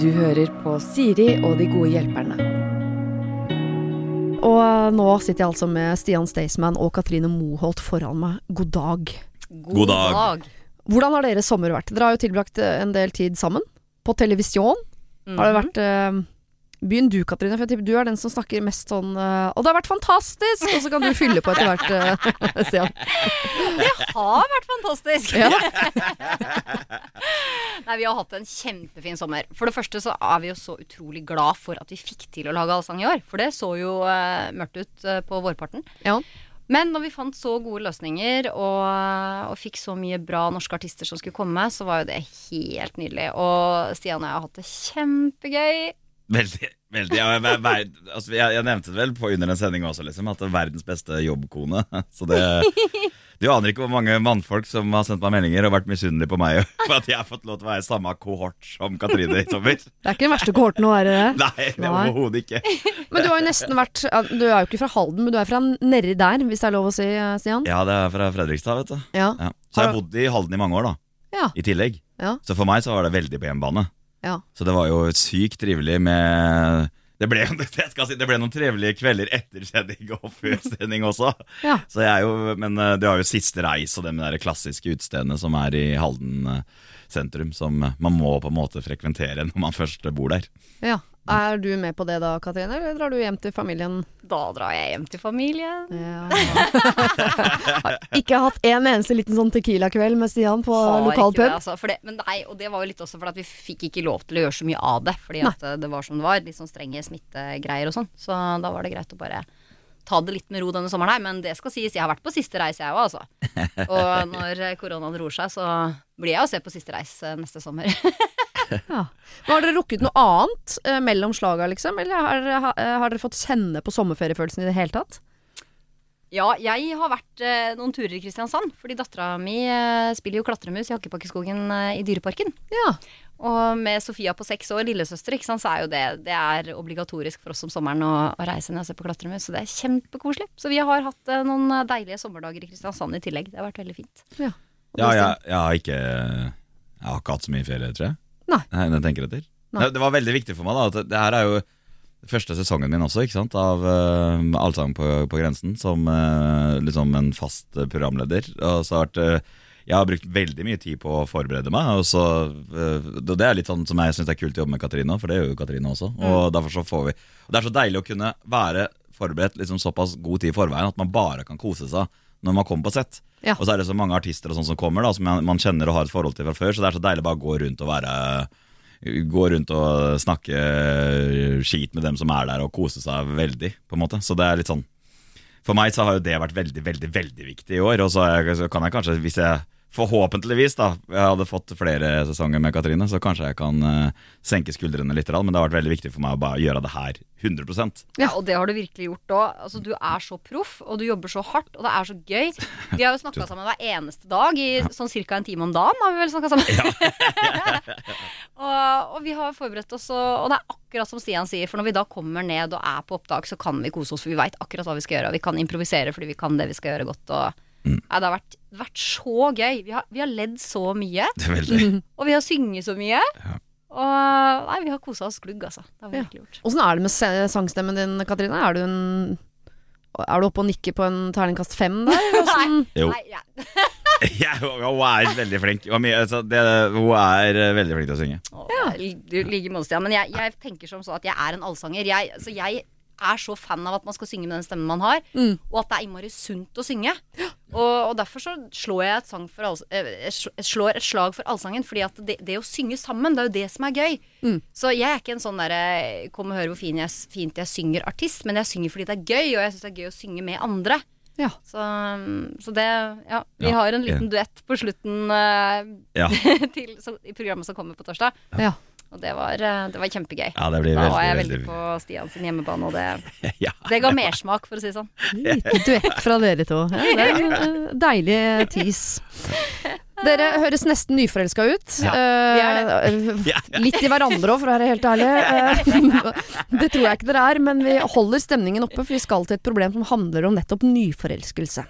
Du hører på Siri og de gode hjelperne. Og nå sitter jeg altså med Stian Staysman og Katrine Moholt foran meg. God dag. God dag. Hvordan har deres sommer vært? Dere har jo tilbrakt eh, en del tid sammen. På televisjon. Har det Mhm. vært eh, Begynn du, Katrine, for jeg tipper du er den som snakker mest sånn eh, Og det har vært fantastisk! Og så kan du fylle på etter hvert, uh, Stian. Det har vært fantastisk! Ja. Nei, Vi har hatt en kjempefin sommer. For det første så er vi jo så utrolig glad for at vi fikk til å lage allsang i år. For det så jo uh, mørkt ut uh, på vårparten. Ja. Men når vi fant så gode løsninger og, og fikk så mye bra norske artister som skulle komme, så var jo det helt nydelig. Og Stian og jeg har hatt det kjempegøy. Veldig. veldig ja, jeg, jeg, altså, jeg, jeg nevnte det vel på under en sending også, liksom, at det er verdens beste jobbkone. Så det Du aner ikke hvor mange mannfolk som har sendt meg meldinger og vært misunnelige på meg for at jeg har fått lov til å være i samme kohort som Katrine i sommer. Det er ikke den verste kohorten å være det. Nei, det er overhodet ikke. Men du har jo nesten vært Du er jo ikke fra Halden, men du er fra nedi der, hvis det er lov å si, eh, Stian? Ja, det er fra Fredrikstad, vet du. Ja. Ja. Så jeg har bodd i Halden i mange år, da. Ja. I tillegg. Ja. Så for meg så var det veldig på hjemmebane. Ja. Så det var jo sykt trivelig med det ble, si, det ble noen trivelige kvelder etter sending og før sending også. Ja. Jo, Men du det har jo Siste Reis og de der klassiske utestedene som er i Halden eh, sentrum, som man må på en måte frekventere når man først bor der. ja. Er du med på det da, Katrine, eller drar du hjem til familien? Da drar jeg hjem til familien. Ja. Har ikke hatt en eneste liten sånn Tequila-kveld med Stian på Har lokal det, pub? altså, det, men nei, og det var jo litt også fordi at vi fikk ikke lov til å gjøre så mye av det. Fordi at eh, det var som det var. Litt sånn strenge smittegreier og sånn. Så da var det greit å bare ta det litt med ro denne sommeren her. Men det skal sies, jeg har vært på siste reis, jeg òg, altså. Og når eh, koronaen roer seg, så blir jeg å se på siste reis eh, neste sommer. Ja. Men har dere rukket noe annet eh, mellom slaga, liksom? Eller har, dere- ha, eh, har dere fått kjenne på sommerferiefølelsen i det hele tatt? Ja, jeg har vært eh, noen turer i Kristiansand. Fordi dattera mi eh, spiller jo klatremus i Hakkebakkeskogen eh, i Dyreparken. Ja. Og med Sofia på seks år, lillesøster, ikke sant, så er jo det, det er obligatorisk for oss om sommeren å, å reise ned og se på klatremus. Så det er kjempekoselig. Så vi har hatt eh, noen eh, deilige sommerdager i Kristiansand i tillegg. Det har vært veldig fint. Ja, Ja, jeg, jeg har ikke Jeg har ikke hatt så mye ferie, tror jeg. Nei. Nei, tenker etter. Nei. Det, var veldig viktig for meg, da. At det her er jo første sesongen min også, ikke sant, av uh, Allsang på, på grensen, som uh, liksom en fast eh, programleder. Og så har vært eh, jeg har brukt veldig mye tid på å forberede meg. Og så, det er litt sånn som jeg syns er kult å jobbe med Katrine, for det gjør jo Katrine også. Og derfor så får vi Det er så deilig å kunne være forberedt liksom såpass god tid i forveien at man bare kan kose seg når man kommer på sett. Ja. Og så er det så mange artister og sånn som kommer, da som man, kjenner og har et forhold til fra før. Så det er så deilig bare å gå rundt og være Gå rundt og snakke skit med dem som er der, og kose seg veldig. på en måte Så det er litt sånn For meg så har jo det vært veldig, veldig veldig viktig i år. Og så kan jeg kanskje, hvis jeg forhåpentligvis da jeg hadde fått flere sesonger med Katrine, så kanskje jeg kan uh, senke skuldrene litt. Men det har vært veldig viktig for meg å bare gjøre det her 100% Ja, og det har du virkelig gjort òg. Altså, du er så proff, og du jobber så hardt, og det er så gøy. Vi har jo snakka sammen hver eneste dag i sånn ca. en time om dagen. Har vi vel snakka sammen? og, og vi har forberedt oss, og, og det er akkurat som Stian sier, for når vi da kommer ned og er på opptak, så kan vi kose oss, for vi veit akkurat hva vi skal gjøre. Og vi kan improvisere fordi vi kan det vi skal gjøre godt. Og, Nei, det har vært, vært så gøy. Vi har, vi har ledd så mye, og vi har synget så mye. Ja. Og nei, vi har kosa oss glugg, altså. Det har vi Ja. virkelig gjort. Åssen er det med sangstemmen din, Katrine? Er du en er du oppe og nikker på en terningkast fem der? Hvordan- Jo. Nei, ja. ja, Hun er veldig flink. Hun er, altså, det, hun er eh, veldig flink til å synge. Ja. Du liker oss, ja. Men jeg, jeg tenker som så at jeg er en allsanger. Jeg, altså jeg er så fan av at man skal synge med den stemmen man har, Mm. og at det er innmari sunt å synge. Og, og derfor så slår jeg et, sang for all eh, jeg slår et slag for allsangen, fordi at det, det å synge sammen, det er jo det som er gøy. Mm. Så jeg er ikke en sånn derre kom og hør hvor fin jeg, fint jeg synger-artist, men jeg synger fordi det er gøy, og jeg syns det er gøy å synge med andre. Ja. Så, så det Ja, vi Ja, har en liten duett på slutten uh, Ja, til, så, i programmet som kommer på torsdag. Ja. Og det var, eh, det var kjempegøy. ja det blir Da var jeg veldig, veldig på Stian sin hjemmebane, og det, ja. det ga mersmak, for å si det sånn. Liten duett fra dere to. Ja, det er en eh, deilig tis. Dere høres nesten nyforelska ut. Eh, Ja, ja. litt i hverandre òg, for å være helt ærlig. Uh, det tror jeg ikke dere er, men vi holder stemningen oppe, for vi skal til et problem som handler om nettopp nyforelskelse.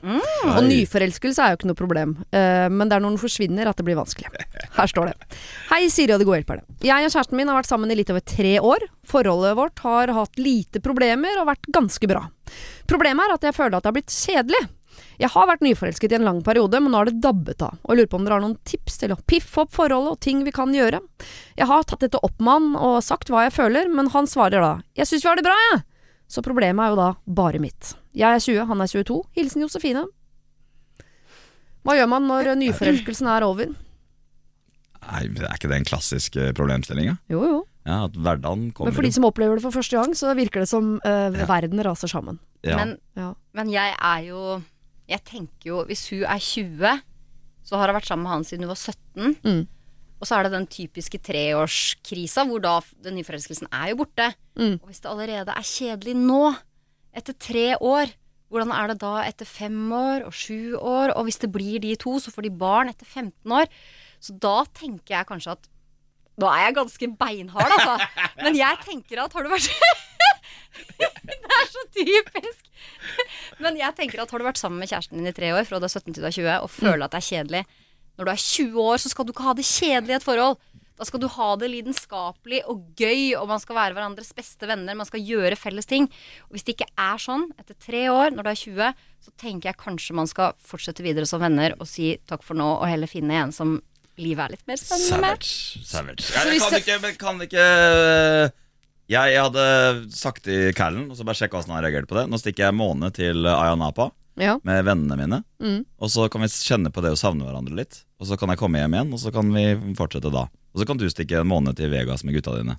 Og nyforelskelse er jo ikke noe problem, uh, men det er når den forsvinner at det blir vanskelig. Her står det. Hei, Siri og de gode hjelperne. Jeg og kjæresten min har vært sammen i litt over tre år. Forholdet vårt har hatt lite problemer og vært ganske bra. Problemet er at jeg føler at det har blitt kjedelig. Jeg har vært nyforelsket i en lang periode, men nå har det dabbet av. Og jeg lurer på om dere har noen tips til å piffe opp forholdet og ting vi kan gjøre. Jeg har tatt dette opp med han og sagt hva jeg føler, men han svarer da 'jeg syns vi har det bra, jeg'. Så problemet er jo da bare mitt. Jeg er 20, han er 22. Hilsen Josefine. Hva gjør man når nyforelskelsen er over? Nei, Er ikke det en klassisk problemstilling? Ja? Jo, jo. Ja, at hverdagen kommer Men for de som opplever det for første gang, så virker det som uh, Ja. verden raser sammen. ja. Men, Ja. men jeg er jo Jeg tenker jo Hvis hun er 20, så har hun vært sammen med han siden hun var 17. Mm. Og så er det den typiske treårskrisa, hvor da den nyforelskelsen er jo borte. Mm. Og hvis det allerede er kjedelig nå, etter tre år, hvordan er det da etter fem år og sju år? Og hvis det blir de to, så får de barn etter 15 år. Så da tenker jeg kanskje at Nå er jeg ganske beinhard, altså. Men jeg tenker at har du vært Det er så typisk. Men jeg tenker at har du vært sammen med kjæresten din i tre år, fra du er 17 til du er 20, og føler at det er kjedelig Når du er 20 år, så skal du ikke ha det kjedelig i et forhold. Da skal du ha det lidenskapelig og gøy, og man skal være hverandres beste venner. Man skal gjøre felles ting. Og hvis det ikke er sånn etter tre år, når du er 20, så tenker jeg kanskje man skal fortsette videre som venner og si takk for nå, og heller finne en som livet er litt mer spennende med. Savage. Savage. Ja, men kan det- ikke, men kan ikke jeg, jeg hadde sagt til Callen, og så bare sjekka åssen han reagerte på det. Nå stikker jeg en måned til Ayanapa Ja. med vennene mine. Mm. Og så kan vi kjenne på det å savne hverandre litt. Og så kan jeg komme hjem igjen, og så kan vi fortsette da. Og så kan du stikke en måned til Vegas med gutta dine.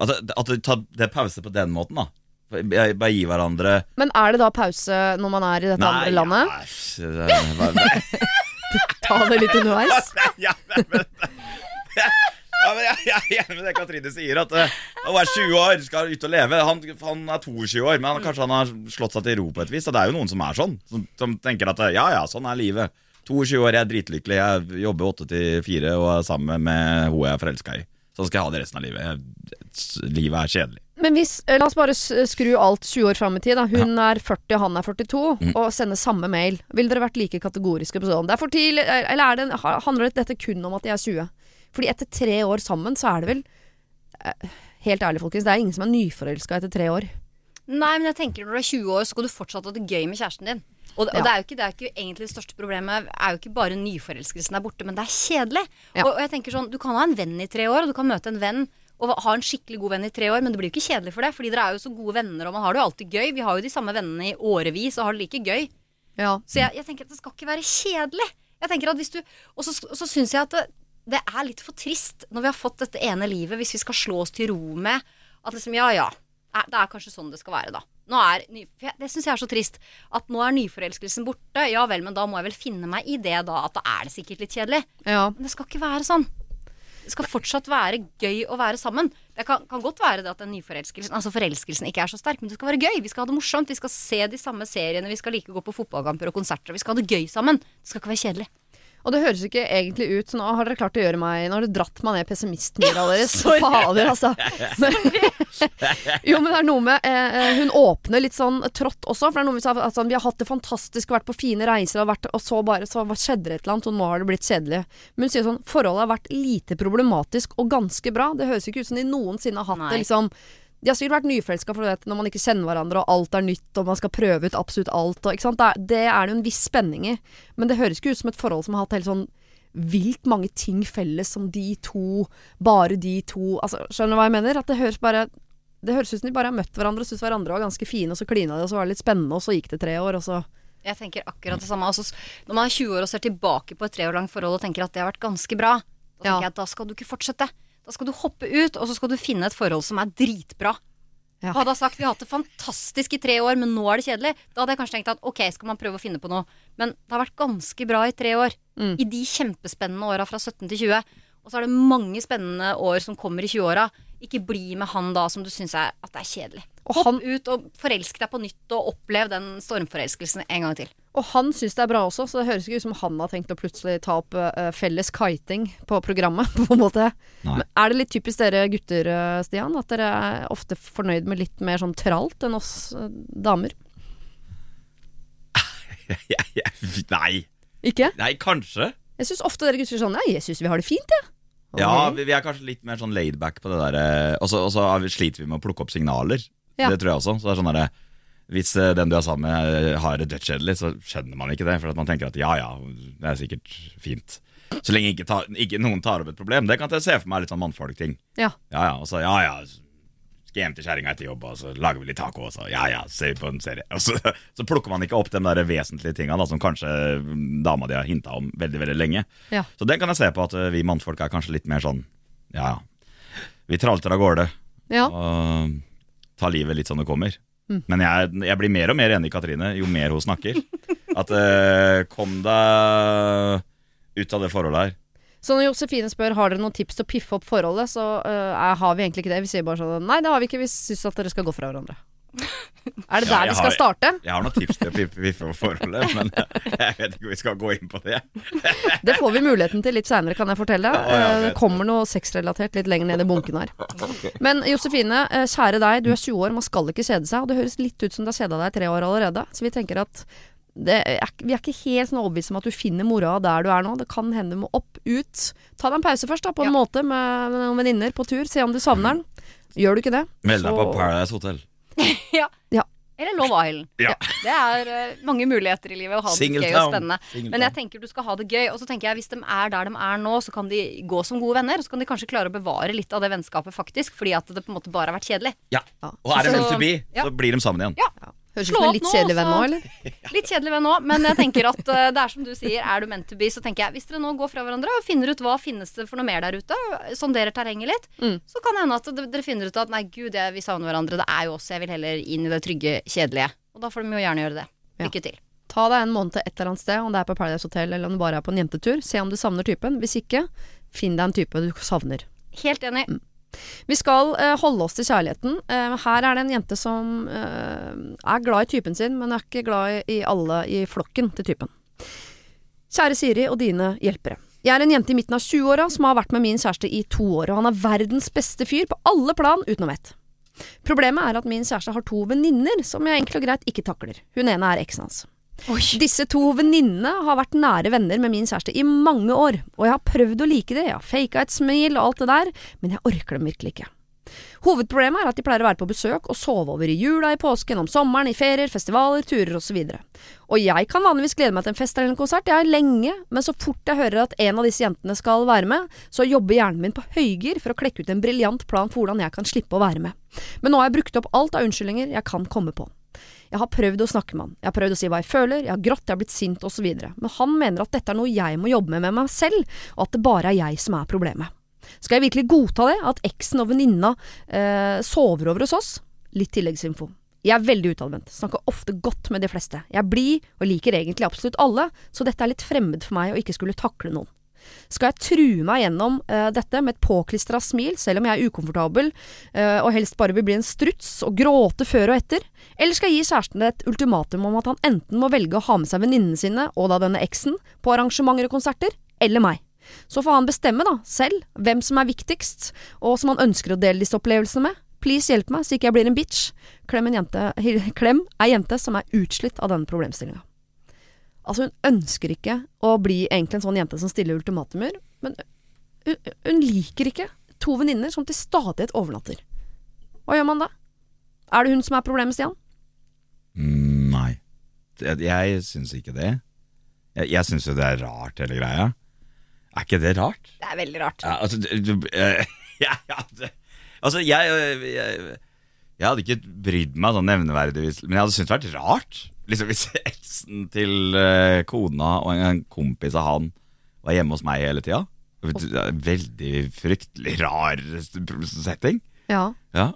At at det, tar- det pause på den måten, da. Bare gi hverandre Men er det da pause når man er i dette andre landet? ja, nei, det bare- Ta det litt underveis. ja, men, men, ja, men jeg, jeg er enig med det Katrine sier. At uh, hun er 20 år, skal ut og leve. Han, han er 22 år, men han, kanskje han har slått seg til ro på et vis. Og det er jo noen som er sånn. Som, som tenker at uh, ja ja, sånn er livet. 22 år, jeg er dritlykkelig. Jeg jobber 8 til 4 og er sammen med hun jeg er forelska i. Sånn skal jeg ha det resten av livet. Jeg, livet er kjedelig. Men hvis, eh, la oss bare skru alt 20 år fram i tid. Da. Hun er 40, han er 42, Mm. og sender samme mail. Ville dere vært like kategoriske på sånn? Det er for tidlig, eller er det, handler dette kun om at de er 20? Fordi etter tre år sammen, så er det vel eh, Helt ærlig, folkens, det er ingen som er nyforelska etter tre år. Nei, men jeg tenker når du er 20 år, så skal du fortsatt ha det gøy med kjæresten din. Og, og det, er ikke, det er jo ikke egentlig det største problemet er jo ikke bare nyforelskelsen der borte, men det er kjedelig. Ja. Og, og jeg tenker sånn, Du kan ha en venn i tre år, og du kan møte en venn og ha en skikkelig god venn i tre år, men det blir jo ikke kjedelig for det. Fordi dere er jo så gode venner, og man har det jo alltid gøy. Vi har jo de samme vennene i årevis og har det like gøy. Ja. Så jeg, jeg tenker at det skal ikke være kjedelig. Jeg tenker at hvis du Og så, så syns jeg at det, det er litt for trist når vi har fått dette ene livet, hvis vi skal slå oss til ro med at liksom ja ja, det er kanskje sånn det skal være, da. Er, det syns jeg er så trist. At nå er nyforelskelsen borte. Ja vel, men da må jeg vel finne meg i det, da. At da er det sikkert litt kjedelig. ja. Men det skal ikke være sånn. Det skal fortsatt være gøy å være sammen. Det kan, kan godt være det at den nyforelskelsen Altså forelskelsen ikke er så sterk, men det skal være gøy. Vi skal ha det morsomt. Vi skal se de samme seriene. Vi skal like å gå på fotballkamper og konserter. Vi skal ha det gøy sammen. Det skal ikke være kjedelig. Og det høres ikke egentlig ut så Nå har dere klart å gjøre meg Nå har dere dratt meg ned pessimistmyra deres. Fader, altså. Men, jo, men det er noe med eh, eh, Hun åpner litt sånn trått også. For det er noe med at altså, vi har hatt det fantastisk, vært på fine reiser, og, vært, og så bare så skjedde det et eller annet, og nå har det blitt kjedelig. Men hun sier sånn Forholdet har vært lite problematisk og ganske bra. Det høres ikke ut som de noensinne har hatt Nei. det liksom de har sikkert vært nyforelska når man ikke kjenner hverandre, og alt er nytt, og man skal prøve ut absolutt alt. Og? Det, er, det er jo en viss spenning i. Men det høres ikke ut som et forhold som har hatt helt sånn vilt mange ting felles som de to, bare de to altså, Skjønner du hva jeg mener? At det høres bare Det høres ut som de bare har møtt hverandre og syntes hverandre var ganske fine, og så klina de, og så var det litt spennende, og så gikk det tre år, og så Jeg tenker akkurat det samme. Altså, når man er 20 år og ser tilbake på et tre år langt forhold og tenker at det har vært ganske bra, da tenker Ja. jeg at da skal du ikke fortsette. Da skal du hoppe ut, og så skal du finne et forhold som er dritbra. Ja. Hadde jeg sagt vi har hatt det fantastisk i tre år, men nå er det kjedelig, da hadde jeg kanskje tenkt at ok, skal man prøve å finne på noe. Men det har vært ganske bra i tre år. Mm. I de kjempespennende åra fra 17 til 20. Og så er det mange spennende år som kommer i 20-åra. Ikke bli med han da som du syns er at det er kjedelig. Og Hopp han- ut og forelsk deg på nytt, og opplev den stormforelskelsen en gang til. Og han syns det er bra også, så det høres ikke ut som han har tenkt å plutselig ta opp uh, felles kiting på programmet, på en måte. Nei. Men er det litt typisk dere gutter, eh, Stian, at dere er ofte fornøyd med litt mer sånn tralt enn oss uh, damer? Nei. Ikke? Nei, kanskje. Jeg syns ofte dere gutter er sånn Nei, jeg syns vi har det fint, jeg. Ja, Ok. vi, vi er kanskje litt mer sånn laidback på det der Og så og så sliter vi med å plukke opp signaler. Ja. Det tror jeg også. Så det er sånn derre Hvis eh, den du er sammen med eh, har det dødskjedelig, så skjønner man ikke det. For man tenker at ja ja, det er sikkert fint. Så lenge ikke, ta, ikke noen tar opp et problem. Det kan jeg se for meg litt sånn mannfolk-ting. Ja. Ja ja, og så ja ja, skal hjem til kjerringa etter jobb, og så lager vi litt taco, og så ja ja, ser vi på en serie. Og så, så plukker man ikke opp de der vesentlige tinga da, som kanskje dama di har hinta om veldig, veldig lenge. Ja. Så den kan jeg se på at eh, vi mannfolk er kanskje litt mer sånn Ja, ja. Vi tralter av gårde ja. og tar livet litt som det kommer. Mm. Men jeg, jeg blir mer og mer enig i Katrine jo mer hun snakker. At eh, kom deg ut av det forholdet her. Så når Josefine spør har dere noen tips til å piffe opp forholdet, så er, har vi egentlig ikke det. Vi sier bare sånn Nei, det har vi ikke. Vi syns at dere skal gå fra hverandre. Er det Ja, der vi skal har- starte? Jeg har noen tips til å piffe piffe opp forholdet, men jeg vet ikke om vi skal gå inn på det. Det får vi muligheten til litt seinere, kan jeg fortelle. Ja, ja, Eh, det kommer noe sexrelatert litt lenger ned i bunken her. Men Josefine, eh, kjære deg, du er 20 år, man skal ikke kjede seg. Og det høres litt ut som du har kjeda deg i tre år allerede. Så vi tenker at det er, vi er ikke helt sånn overbevist om at du finner mora der du er nå. Det kan hende du må opp, ut. Ta deg en pause først, da, på en Ja. måte med noen venninner på tur. Se om du savner den. Gjør du ikke det, Meld deg på Paradise Hotel. Ja. Ja. Eller Love Island. Ja. Det er uh, mange muligheter i livet å ha det Single gøy town. og spennende. Single Men jeg tenker du skal ha det gøy. Og så tenker jeg hvis de er der de er nå, så kan de gå som gode venner. Og så kan de kanskje klare å bevare litt av det vennskapet faktisk, fordi at det på en måte bare har vært kjedelig. Ja. Og er det meant to be, ja. så blir de sammen igjen. Ja. Høres ut som en litt kjedelig venn nå, eller? Litt kjedelig venn òg, men jeg tenker at eh, det er som du sier, er du meant to be, så tenker jeg hvis dere nå går fra hverandre og finner ut hva finnes det for noe mer der ute, sonderer terrenget litt, Mm. så kan det hende at dere finner ut at nei, gud, jeg, vi savner hverandre, det er jo oss, jeg vil heller inn i det trygge, kjedelige. Og da får de jo gjerne gjøre det. Lykke til. Ta deg en måned et eller annet sted, om det er på Paradise Hotel eller om du bare er på en jentetur. Se om du savner typen. Hvis ikke, finn deg en type du savner. Helt enig. Vi skal eh, holde oss til kjærligheten. Eh, her er det en jente som eh, er glad i typen sin, men er ikke glad i, alle i flokken til typen. Kjære Siri og dine hjelpere. Jeg er en jente i midten av 20-åra som har vært med min kjæreste i to år, og han er verdens beste fyr på alle plan utenom ett. Problemet er at min kjæreste har to venninner som jeg enkelt og greit ikke takler. Hun ene er eksen hans. Disse to venninnene har vært nære venner med min kjæreste i mange år, og jeg har prøvd å like det, jeg har faka et smil og alt det der, men jeg orker dem virkelig ikke. Hovedproblemet er at de pleier å være på besøk og sove over i jula, i påsken, om sommeren, i ferier, festivaler, turer osv. Og jeg kan vanligvis glede meg til en fest eller en konsert, jeg er lenge, men så fort jeg hører at en av disse jentene skal være med, så jobber hjernen min på høygir for å klekke ut en briljant plan for hvordan jeg kan slippe å være med. Men nå har jeg brukt opp alt av unnskyldninger jeg kan komme på. Jeg har prøvd å snakke med han, jeg har prøvd å si hva jeg føler, jeg har grått, jeg har blitt sint osv., men han mener at dette er noe jeg må jobbe med med meg selv, og at det bare er jeg som er problemet. Skal jeg virkelig godta det, at eksen og venninna eh, sover over hos oss? Litt tilleggsinfo. Jeg er veldig utadvendt, snakker ofte godt med de fleste. Jeg er blid og liker egentlig absolutt alle, så dette er litt fremmed for meg å ikke skulle takle noen. Skal jeg true meg gjennom uh, dette med et påklistra smil, selv om jeg er ukomfortabel uh, og helst bare vil bli en struts og gråte før og etter? Eller skal jeg gi kjæresten et ultimatum om at han enten må velge å ha med seg venninnene sine og da denne eksen på arrangementer og konserter, eller meg? Så får han bestemme, da, selv, hvem som er viktigst, og som han ønsker å dele disse opplevelsene med. Please hjelp meg, så ikke jeg blir en bitch. Klem, en jente, klem ei jente som er utslitt av denne problemstillinga. Altså, hun ønsker ikke å bli egentlig en sånn jente som stiller ultimatumer, men hun, hun liker ikke to venninner som til stadighet overnatter. Hva gjør man da? Er det hun som er problemet, Stian? Mm, nei. Jeg, jeg syns ikke det. Jeg, jeg syns jo det er rart, hele greia. Er ikke det rart? Det er veldig rart. Ja, altså, du, du, eh, ja, ja, det, altså jeg, jeg, jeg, jeg hadde ikke brydd meg sånn nevneverdigvis, men jeg hadde syntes det vært rart. Liksom Hvis eksen til eh, kona og en, kompis av han var hjemme hos meg hele tida. Veldig fryktelig rar setting. Ja. Ja.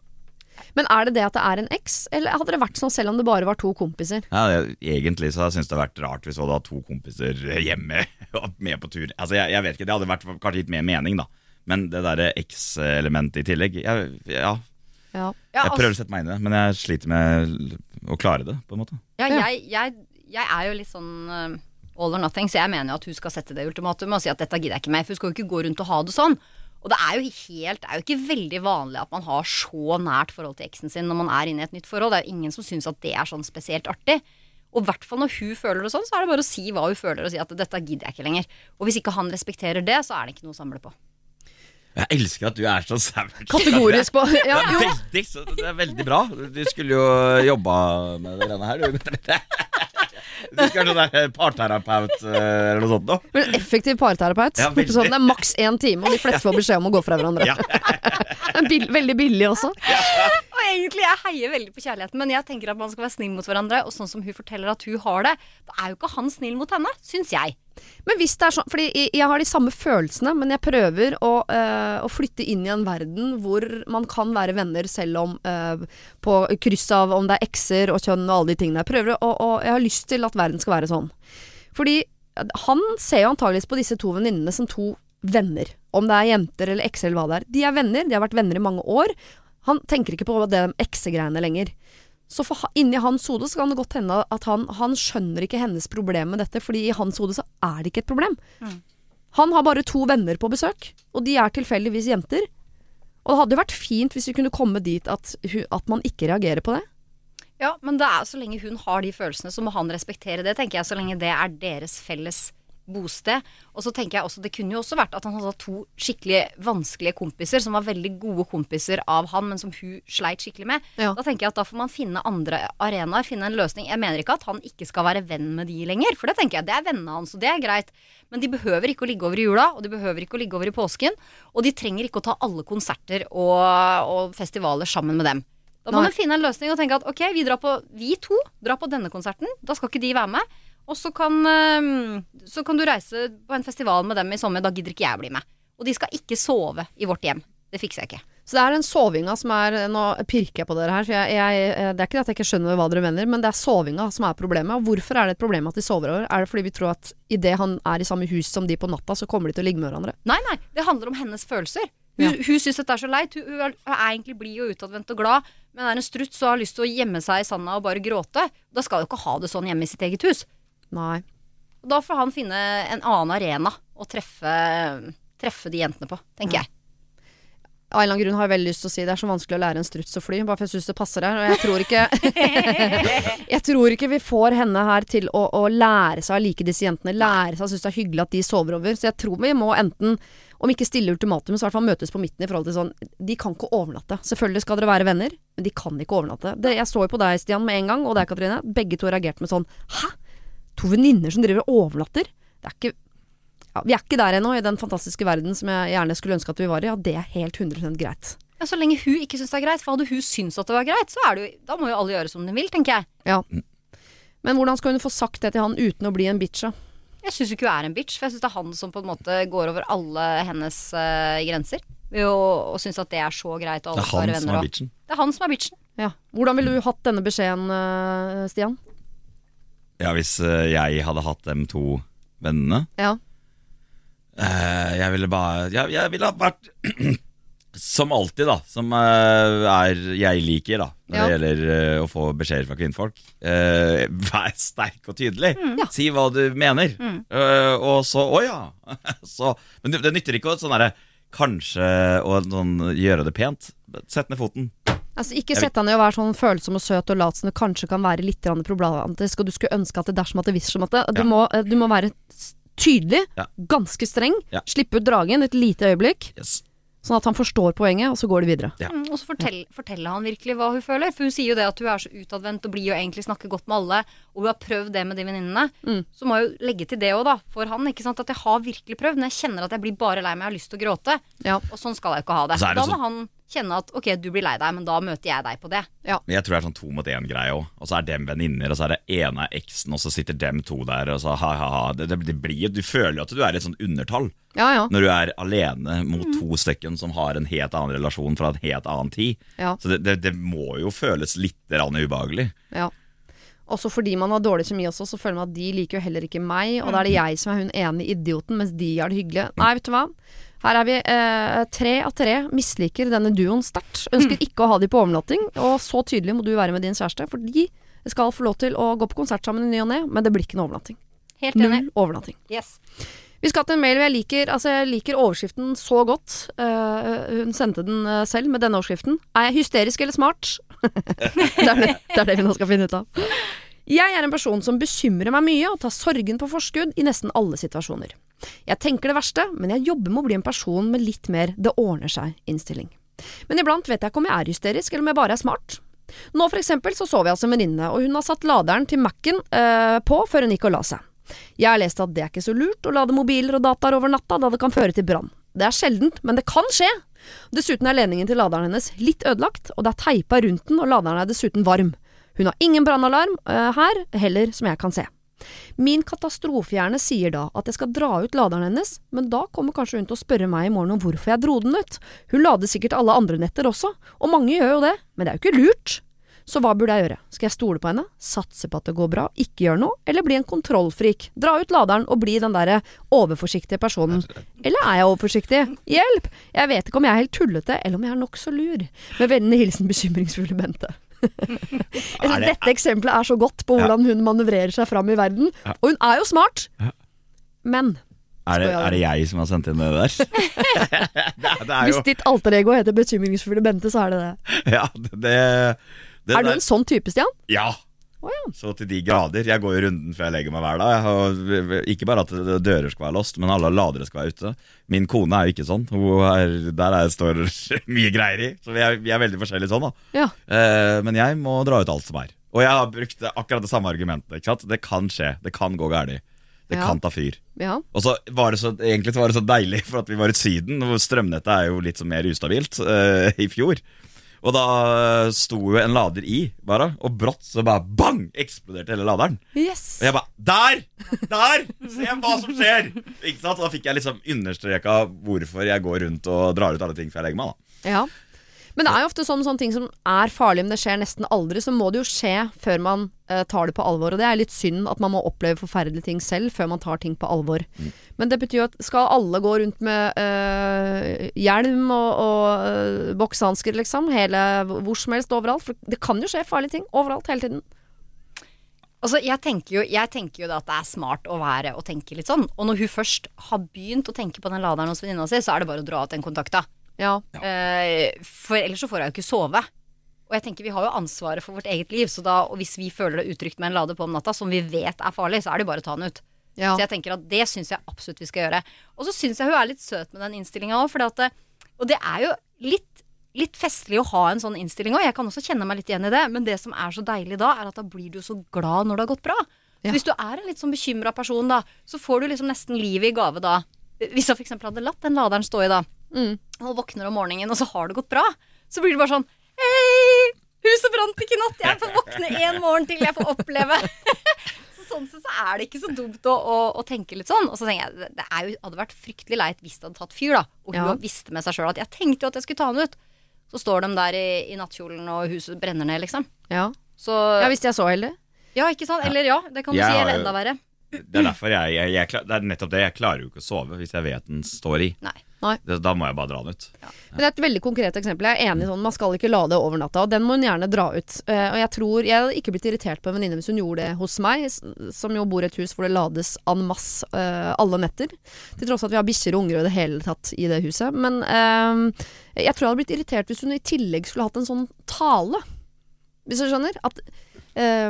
Men er det det at det er en eks, eller hadde det vært sånn selv om det bare var to kompiser? Ja, det, egentlig så hadde jeg det hadde vært rart hvis du hadde hatt to kompiser hjemme og med på tur. Altså, jeg, jeg vet ikke, Det hadde vært kanskje gitt mer mening, da. Men det derre X-elementet i tillegg jeg, Ja, Ja. Ja, jeg altså- prøver å sette meg inn i det, men jeg sliter med å klare det, på en måte. Ja, jeg, jeg, jeg er jo litt sånn eh, all or nothing, så jeg mener jo at hun skal sette det ultimatumet og si at dette gidder jeg ikke mer. For hun skal jo ikke gå rundt og ha det sånn. Og det er jo helt, det er jo ikke veldig vanlig at man har så nært forhold til eksen sin når man er inne i et nytt forhold. Det er jo ingen som syns at det er sånn spesielt artig. Og i hvert fall når hun føler det sånn, så er det bare å si hva hun føler, og si at dette gidder jeg ikke lenger. Og hvis ikke han respekterer det, så er det ikke noe å samle på. Jeg elsker at du er så savage. Kategorisk på Det er, veldig, så det er veldig bra. Du skulle jo jobba med det her. Du, du skal være sånn parterapeut eh, eller noe sånt noe. Men effektiv parterapeut. Ja, sånn, det er maks én time, og de fleste får beskjed om å gå fra hverandre. Ja. Bill veldig billig også. Og egentlig, jeg heier veldig på kjærligheten, men jeg tenker at man skal være snill mot hverandre. Og sånn som hun forteller at hun har det, da er jo ikke han snill mot henne, syns jeg. Men hvis det er sånn Fordi jeg, har de samme følelsene, men jeg prøver å, øh, å flytte inn i en verden hvor man kan være venner selv om øh, På kryss av om det er ekser og kjønn og alle de tingene. Jeg prøver og, og jeg har lyst til at verden skal være sånn. Fordi eh, han ser jo antageligvis på disse to venninnene som to venner. Om det er jenter eller ekser eller hva det er. De er venner, de har vært venner i mange år. Han tenker ikke på det eksegreiene lenger. Så for, inni hans hode så kan det godt hende at han, han skjønner ikke hennes problem med dette, fordi i hans hode så er det ikke et problem. Han har bare to venner på besøk, og de er tilfeldigvis jenter. Og det hadde jo vært fint hvis vi kunne komme dit at, at man ikke reagerer på det. Ja, men det er, så lenge hun har de følelsene, så må han respektere det, tenker jeg. Så lenge det er deres felles bosted. Og så tenker jeg også, Det kunne jo også vært at han hadde to skikkelig vanskelige kompiser, som var veldig gode kompiser av han, men som hun sleit skikkelig med. Ja. Da tenker jeg at da får man finne andre arenaer, finne en løsning. Jeg mener ikke at han ikke skal være venn med de lenger, for det tenker jeg, det er vennene hans, og det er greit. Men de behøver ikke å ligge over i jula, og de behøver ikke å ligge over i påsken. Og de trenger ikke å ta alle konserter og, og festivaler sammen med dem. Da må Nei. man finne en løsning og tenke at ok, vi, drar på, vi to drar på denne konserten. Da skal ikke de være med. Og så kan, så kan du reise på en festival med dem i sommer. Da gidder ikke jeg bli med. Og de skal ikke sove i vårt hjem. Det fikser jeg ikke. Så det er den sovinga som er Nå pirker jeg på dere her, for jeg, jeg, eh, det er ikke at jeg ikke skjønner hva dere mener, men det er sovinga som er problemet. Og hvorfor er det et problem at de sover over? Er det fordi vi tror at idet han er i samme hus som de på natta, så kommer de til å ligge med hverandre? Nei, nei. Det handler om hennes følelser. Hun, Ja. hun syns dette er så leit. Hun, hun er er egentlig blid og utadvendt og glad, men er en struts og har lyst til å gjemme seg i sanda og bare gråte. Da skal hun ikke ha det sånn hjemme i sitt eget hus. Nei. Og da får han finne en annen arena å treffe, treffe de jentene på, tenker jeg. Av en eller annen grunn har jeg veldig lyst til å si det er så vanskelig å lære en struts å fly, bare for jeg syns det passer her. Og jeg tror ikke Jeg tror ikke vi får henne her til å, å lære seg å like disse jentene. Lære seg å synes det er hyggelig at de sover over. Så jeg tror vi må enten, om ikke stille ultimatum, så i hvert fall møtes på midten i forhold til sånn De kan ikke overnatte. Selvfølgelig skal dere være venner, men de kan ikke overnatte. Det, jeg så jo på deg, Stian, med en gang, og deg, Katrine. Begge to reagerte med sånn Hæ? To venninner som driver og overnatter? Det er ikke ja, Vi er ikke der ennå, i den fantastiske verden som jeg gjerne skulle ønske at vi var i. Ja, det er helt 100 greit. Ja, Så lenge hun ikke syns det er greit, for hadde hun syntes at det var greit, så er det jo, da må jo alle gjøre som de vil, tenker jeg. Ja. Men hvordan skal hun få sagt det til han uten å bli en bitch, da? Jeg syns ikke hun er en bitch, for jeg syns det er han som på en måte går over alle hennes uh, grenser. Ved å, og syns at det er så greit, og Det er han som venner. er og- bitchen. Det er han som er bitchen. Ja. Hvordan ville du hatt denne beskjeden, eh, Stian? Ja, hvis eh, jeg hadde hatt dem to vennene Ja. eh, Jeg ville bare Jeg, jeg ville ha vært Som alltid, da. Som eh, er jeg liker, da. Når Ja. det gjelder å få beskjeder fra kvinnfolk. Vær sterk og tydelig. Ja. Si hva du mener. Mm. og så Å ja. så, men det nytter ikke å sånn derre Kanskje å sånn, gjøre det pent. Sett ned foten. Altså, ikke sett deg ned og være sånn følsom og søt og lat som det kanskje kan være litt problematisk, og du skulle ønske at det dersom at det visste som at det. Du, Ja. må, eh, du må være tydelig, Ja. ganske streng, Ja. slippe ut dragen et lite øyeblikk, Yes. sånn at han forstår poenget, og så går det videre. Ja. Mm, og så fortell, forteller han virkelig hva hun føler. For hun sier jo det at hun er så utadvendt og blid og egentlig snakker godt med alle, og hun har prøvd det med de venninnene. Mm. Så må jeg jo legge til det òg, da, for han. ikke sant, At jeg har virkelig prøvd, men jeg kjenner at jeg blir bare lei meg, jeg har lyst til å gråte. Ja. Og sånn skal jeg jo ikke ha det. Så er det da må sånn- han kjenne at ok, du blir lei deg, men da møter jeg deg på det. Men jeg tror det er sånn to mot én-greie òg. Og så er dem venninner, og så er det ene er eksen, og så sitter dem to der, og så ha-ha-ha. Det, det, det blir, du føler jo at du er i et sånt undertall Ja, ja. når du er alene mot to stykken som har en helt annen relasjon fra en helt annen tid. ja. Så det, det, det må jo føles litt ubehagelig. Ja. Også fordi man har dårlig kjemi også, så føler man at de liker jo heller ikke meg, og da er det jeg som er hun ene idioten, mens de har det hyggelig. Nei, vet du hva. Her er vi eh, tre av tre misliker denne duoen sterkt. Ønsker ikke å ha de på overnatting, og så tydelig må du være med din kjæreste, for de skal få lov til å gå på konsert sammen i ny og ne, men det blir ikke noe overnatting. Helt enig. Null overnatting. Yes. Vi skal til en mail jeg liker, altså jeg liker overskriften så godt. Uh, hun sendte den eh, selv med denne overskriften. Er jeg hysterisk eller smart? det, er det, det er det vi nå skal finne ut av. Jeg er en person som bekymrer meg mye og tar sorgen på forskudd i nesten alle situasjoner. Jeg tenker det verste, men jeg jobber med å bli en person med litt mer 'det ordner seg'-innstilling. Men iblant vet jeg ikke om jeg er hysterisk, eller om jeg bare er smart. Nå for eksempel så sov jeg hos en venninne, og hun har satt laderen til Mac-en øh, på før hun gikk og la seg. Jeg har lest at det er ikke så lurt å lade mobiler og dataer over natta, da det kan føre til brann. Det er sjeldent, men det kan skje. Dessuten er ledningen til laderen hennes litt ødelagt, og det er teipa rundt den, og laderen er dessuten varm. Hun har ingen brannalarm uh, her, heller som jeg kan se. Min katastrofehjerne sier da at jeg skal dra ut laderen hennes, men da kommer kanskje hun til å spørre meg i morgen om hvorfor jeg dro den ut. Hun lader sikkert alle andre netter også, og mange gjør jo det, men det er jo ikke lurt. Så hva burde jeg gjøre? Skal jeg stole på henne, satse på at det går bra, ikke gjøre noe, eller bli en kontrollfrik, dra ut laderen og bli den derre overforsiktige personen? Eller er jeg overforsiktig? Hjelp! Jeg vet ikke om jeg er helt tullete, eller om jeg er nokså lur. Med vennlig hilsen bekymringsfulle Bente. Jeg synes Er Dette eksempelet er så godt på hvordan hun manøvrerer seg fram i verden. Og hun er jo smart, men Er det, er det jeg som har sendt inn det der? det, det er hvis ditt alter ego heter bekymringsfulle Bente, så er det det. Ja, det, det, det Er du en sånn type, Stian? Ja. Å ja. Så til de grader. Jeg går jo runden før jeg legger meg hver dag. Har, ikke bare at dører skal være låst, men alle ladere skal være ute. Min kone er jo ikke sånn. Er, der er, står mye greier i. Så vi er, vi er veldig forskjellige sånn, da. Ja. Eh, men jeg må dra ut alt som er. Og jeg har brukt akkurat det samme argumentet. Det kan skje. Det kan gå galt. Det Ja. kan ta fyr. ja. Og så var det så, Egentlig så var det så deilig, for at vi var i Syden, hvor strømnettet er jo litt mer ustabilt eh, i fjor. Og da sto jo en lader i, bare, og brått så bare bang! Eksploderte hele laderen. Yes. Og jeg bare Der! Der! Se hva som skjer! Ikke sant? Og da fikk jeg liksom understreka hvorfor jeg går rundt og drar ut alle ting før jeg legger meg. da Ja. Men det er jo ofte sånn sånne ting som er farlige, men det skjer nesten aldri. Så må det jo skje før man uh, tar det på alvor. Og det er litt synd at man må oppleve forferdelige ting selv før man tar ting på alvor. Men det betyr jo at skal alle gå rundt med uh, hjelm og, og uh, boksehansker, liksom? Hele, hvor som helst, overalt? For det kan jo skje farlige ting overalt, hele tiden. Altså, jeg tenker, jo, jeg tenker jo da at det er smart å være og tenke litt sånn. Og når hun først har begynt å tenke på den laderen hos venninna si, så er det bare å dra ut den kontakta. Ja. Eh, for ellers så får jeg jo ikke sove. Og jeg tenker vi har jo ansvaret for vårt eget liv, så da, og hvis vi føler det utrygt med en lade på om natta, som vi vet er farlig, så er det jo bare å ta den ut. ja. Så jeg tenker at det syns jeg absolutt vi skal gjøre. Og så syns jeg hun er litt søt med den innstillinga òg, og det er jo litt, litt festlig å ha en sånn innstilling òg. Jeg kan også kjenne meg litt igjen i det, men det som er så deilig da, er at da blir du så glad når det har gått bra. Ja. Hvis du er en litt sånn bekymra person, da, så får du liksom nesten livet i gave da. Hvis jeg f.eks. hadde latt den laderen stå i da, Mm. og våkner om morgenen, og så har det gått bra, så blir det bare sånn Hei! Huset brant ikke i natt! Jeg får våkne en morgen til, jeg får oppleve. så sånn sett så er det ikke så dumt å, å, å tenke litt sånn. Og så tenker jeg, det- er jo, hadde vært fryktelig leit hvis det hadde tatt fyr, da. Og hun Ja. visste med seg sjøl at jeg tenkte jo at jeg skulle ta den ut. Så står de der i, i nattkjolen, og huset brenner ned, liksom. Ja. Så ja, hvis de er så heldige. Ja, ikke sant? Eller ja, det kan du Jeg si. Eller enda verre. Det er derfor jeg, jeg, jeg klar, Det er nettopp det. Jeg klarer jo ikke å sove hvis jeg vet den står i. Nei. Det, da må jeg bare dra den ut. Men det er et veldig konkret eksempel. Jeg er enig sånn, man skal ikke lade over natta, og den må hun gjerne dra ut. Uh, og jeg tror Jeg hadde ikke blitt irritert på en venninne hvis hun gjorde det hos meg, som jo bor i et hus hvor det lades en masse uh, alle netter. Til tross for at vi har bikkjer og unger og det hele tatt i det huset. Men uh, jeg tror jeg hadde blitt irritert hvis hun i tillegg skulle hatt en sånn tale. Hvis du skjønner? At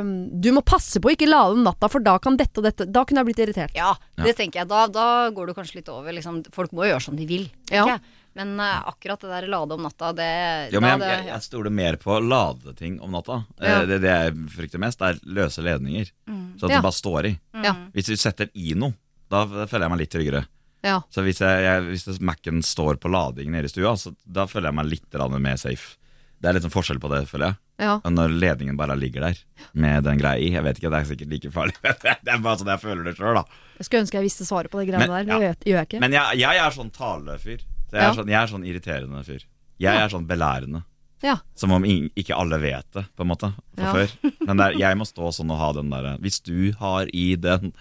um, du må passe på å ikke lade om natta, for da kan dette og dette Da kunne jeg blitt irritert. Ja, det tenker jeg. Da, da går du kanskje litt over. Liksom. Folk må jo gjøre som de vil. Ja. Men uh, akkurat det der lade om natta, det, jo, men da, jeg, jeg, jeg stoler mer på lade ting om natta. Ja. Eh, Det, det jeg frykter mest, er løse ledninger. Så at Ja. det bare står i. Mm. Hvis du setter i noe, da føler jeg meg litt tryggere. Ja. Så hvis, jeg, jeg, hvis Mac-en står på lading nede i stua, så da føler jeg meg litt mer safe. Det er litt sånn forskjell på det, føler jeg. Ja. Og når ledningen bare ligger der med den greia i. Jeg vet ikke, det er sikkert like farlig. det er bare sånn jeg føler det sjøl, da. Jeg skulle ønske jeg visste svaret på de greiene der. men ja. det gjør jeg ikke. Men jeg, jeg er sånn talefyr. Så jeg, er sånn, jeg er sånn irriterende fyr. Jeg er sånn belærende. ja. Som om ikke alle vet det, på en måte, fra Ja. før. Men det er, jeg må stå sånn og ha den derre Hvis du har i den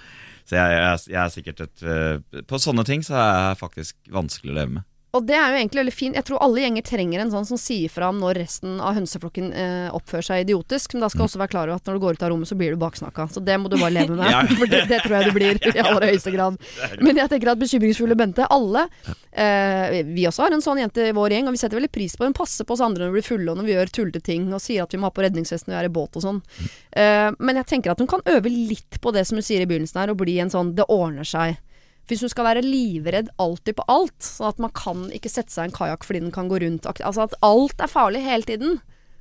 Så jeg, jeg, jeg er sikkert et øh, På sånne ting så er jeg faktisk vanskelig å leve med. Og det er jo egentlig veldig fint. Jeg tror alle gjenger trenger en sånn som sier fra om når resten av hønseflokken eh, oppfører seg idiotisk. Men da skal du også være klar over at når du går ut av rommet, så blir du baksnakka. Så det må du bare leve med. Ja. For det, det tror jeg du blir i aller høyeste grad. Men jeg tenker at bekymringsfulle Bente, alle eh, Vi også har en sånn jente i vår gjeng, og vi setter veldig pris på Hun passer på oss andre når vi blir fulle, og når vi gjør tullete ting, og sier at vi må ha på redningsvesten når vi er i båt og sånn. Eh, men jeg tenker at hun kan øve litt på det som hun sier i begynnelsen her, og bli en sånn 'det ordner seg'. Hvis hun skal være livredd alltid på alt, sånn at man kan ikke sette seg i en kajakk fordi den kan gå rundt Altså at alt er farlig hele tiden.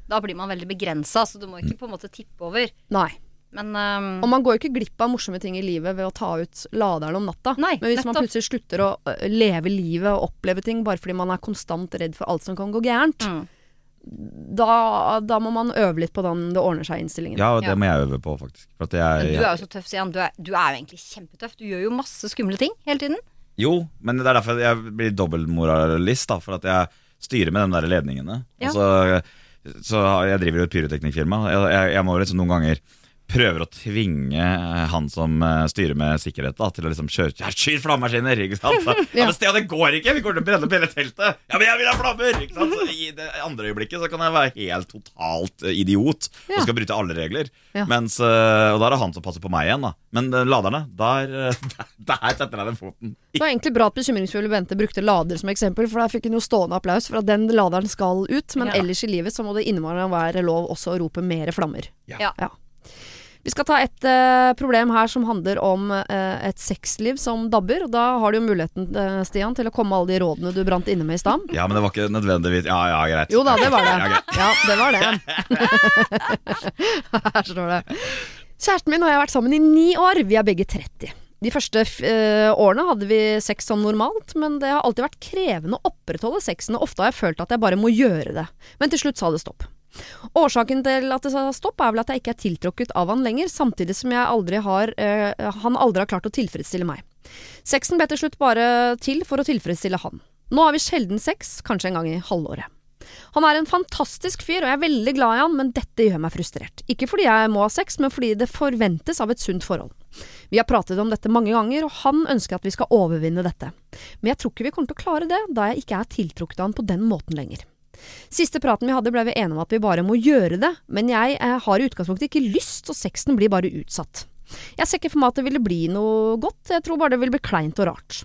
Da blir man veldig begrensa, så du må ikke på en måte tippe over. Nei. Men um... Og man går jo ikke glipp av morsomme ting i livet ved å ta ut laderen om natta. Nei, Men hvis man plutselig slutter å leve livet og oppleve ting bare fordi man er konstant redd for alt som kan gå gærent, mm. Da, da må man øve litt på den det ordner seg-innstillingen. Ja, og det Ja. må jeg øve på, faktisk. For at Men jeg, du er jo så tøff, Sian. Du er, du er jo egentlig kjempetøff. Du gjør jo masse skumle ting hele tiden. Jo, men det er derfor jeg blir dobbeltmoralist, da. For at jeg styrer med de der ledningene. Ja. Og så, så jeg driver jo et pyroteknikkfirma. Jeg, jeg, jeg må liksom noen ganger prøver å tvinge han som eh, styrer med sikkerhet, da, til å liksom kjøre ja, Skyt flammemaskiner! Ikke sant? Så, ja, men Stian, det går ikke! Vi kommer til å brenne opp hele teltet! Ja, men jeg vil ha flammer! Ikke sant? Så I det andre øyeblikket så kan jeg være helt totalt eh, idiot Ja. og skal bryte alle regler. Ja. Mens, eh, og da er det han som passer på meg igjen, da. Men eh, laderne, der, eh, der, der setter jeg den foten. Det var egentlig bra at bekymringsfulle Bente brukte lader som eksempel, for der fikk hun jo stående applaus for at den laderen skal ut. Men Ja. ellers i livet så må det innimellom være lov også å rope mere flammer. ja. Ja. Vi skal ta et uh, problem her som handler om uh, et sexliv som dabber. Og da har du jo muligheten, uh, Stian, til å komme med alle de rådene du brant inne med i stad. Ja, men det var ikke nødvendigvis Ja, ja, greit. Jo da, det var det. Ja. Det var det. Her står det. Kjæresten min og jeg har vært sammen i ni år. Vi er begge 30. De første eh, årene hadde vi sex som normalt, men det har alltid vært krevende å opprettholde sexen, og ofte har jeg følt at jeg bare må gjøre det. Men til slutt sa det stopp. Årsaken til at det sa stopp er vel at jeg ikke er tiltrukket av han lenger, samtidig som aldri har, eh, han aldri har klart å tilfredsstille meg. Sexen ble til slutt bare til for å tilfredsstille han. Nå har vi sjelden sex, kanskje en gang i halvåret. Han er en fantastisk fyr, og jeg er veldig glad i han, men dette gjør meg frustrert. Ikke fordi jeg må ha sex, men fordi det forventes av et sunt forhold. Vi har pratet om dette mange ganger, og han ønsker at vi skal overvinne dette. Men jeg tror ikke vi kommer til å klare det, da jeg ikke er tiltrukket av han på den måten lenger. Siste praten vi hadde ble vi enige om at vi bare må gjøre det, men jeg eh, har i utgangspunktet ikke lyst, og sexen blir bare utsatt. Jeg ser ikke for meg at det ville bli noe godt, jeg tror bare det vil bli kleint og rart.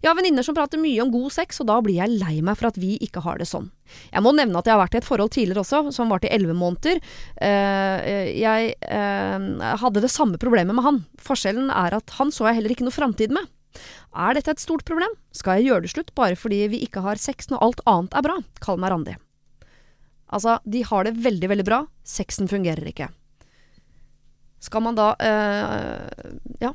Jeg har venninner som prater mye om god sex, og da blir jeg lei meg for at vi ikke har det sånn. Jeg må nevne at jeg har vært i et forhold tidligere også, som varte i elleve måneder. Eh, jeg eh, hadde det samme problemet med han. Forskjellen er at han så jeg heller ikke noe framtid med. Er dette et stort problem? Skal jeg gjøre det slutt bare fordi vi ikke har sex når alt annet er bra? Kall meg Randi. Altså, de har det veldig, veldig bra. Sexen fungerer ikke. Skal man da øh, ja,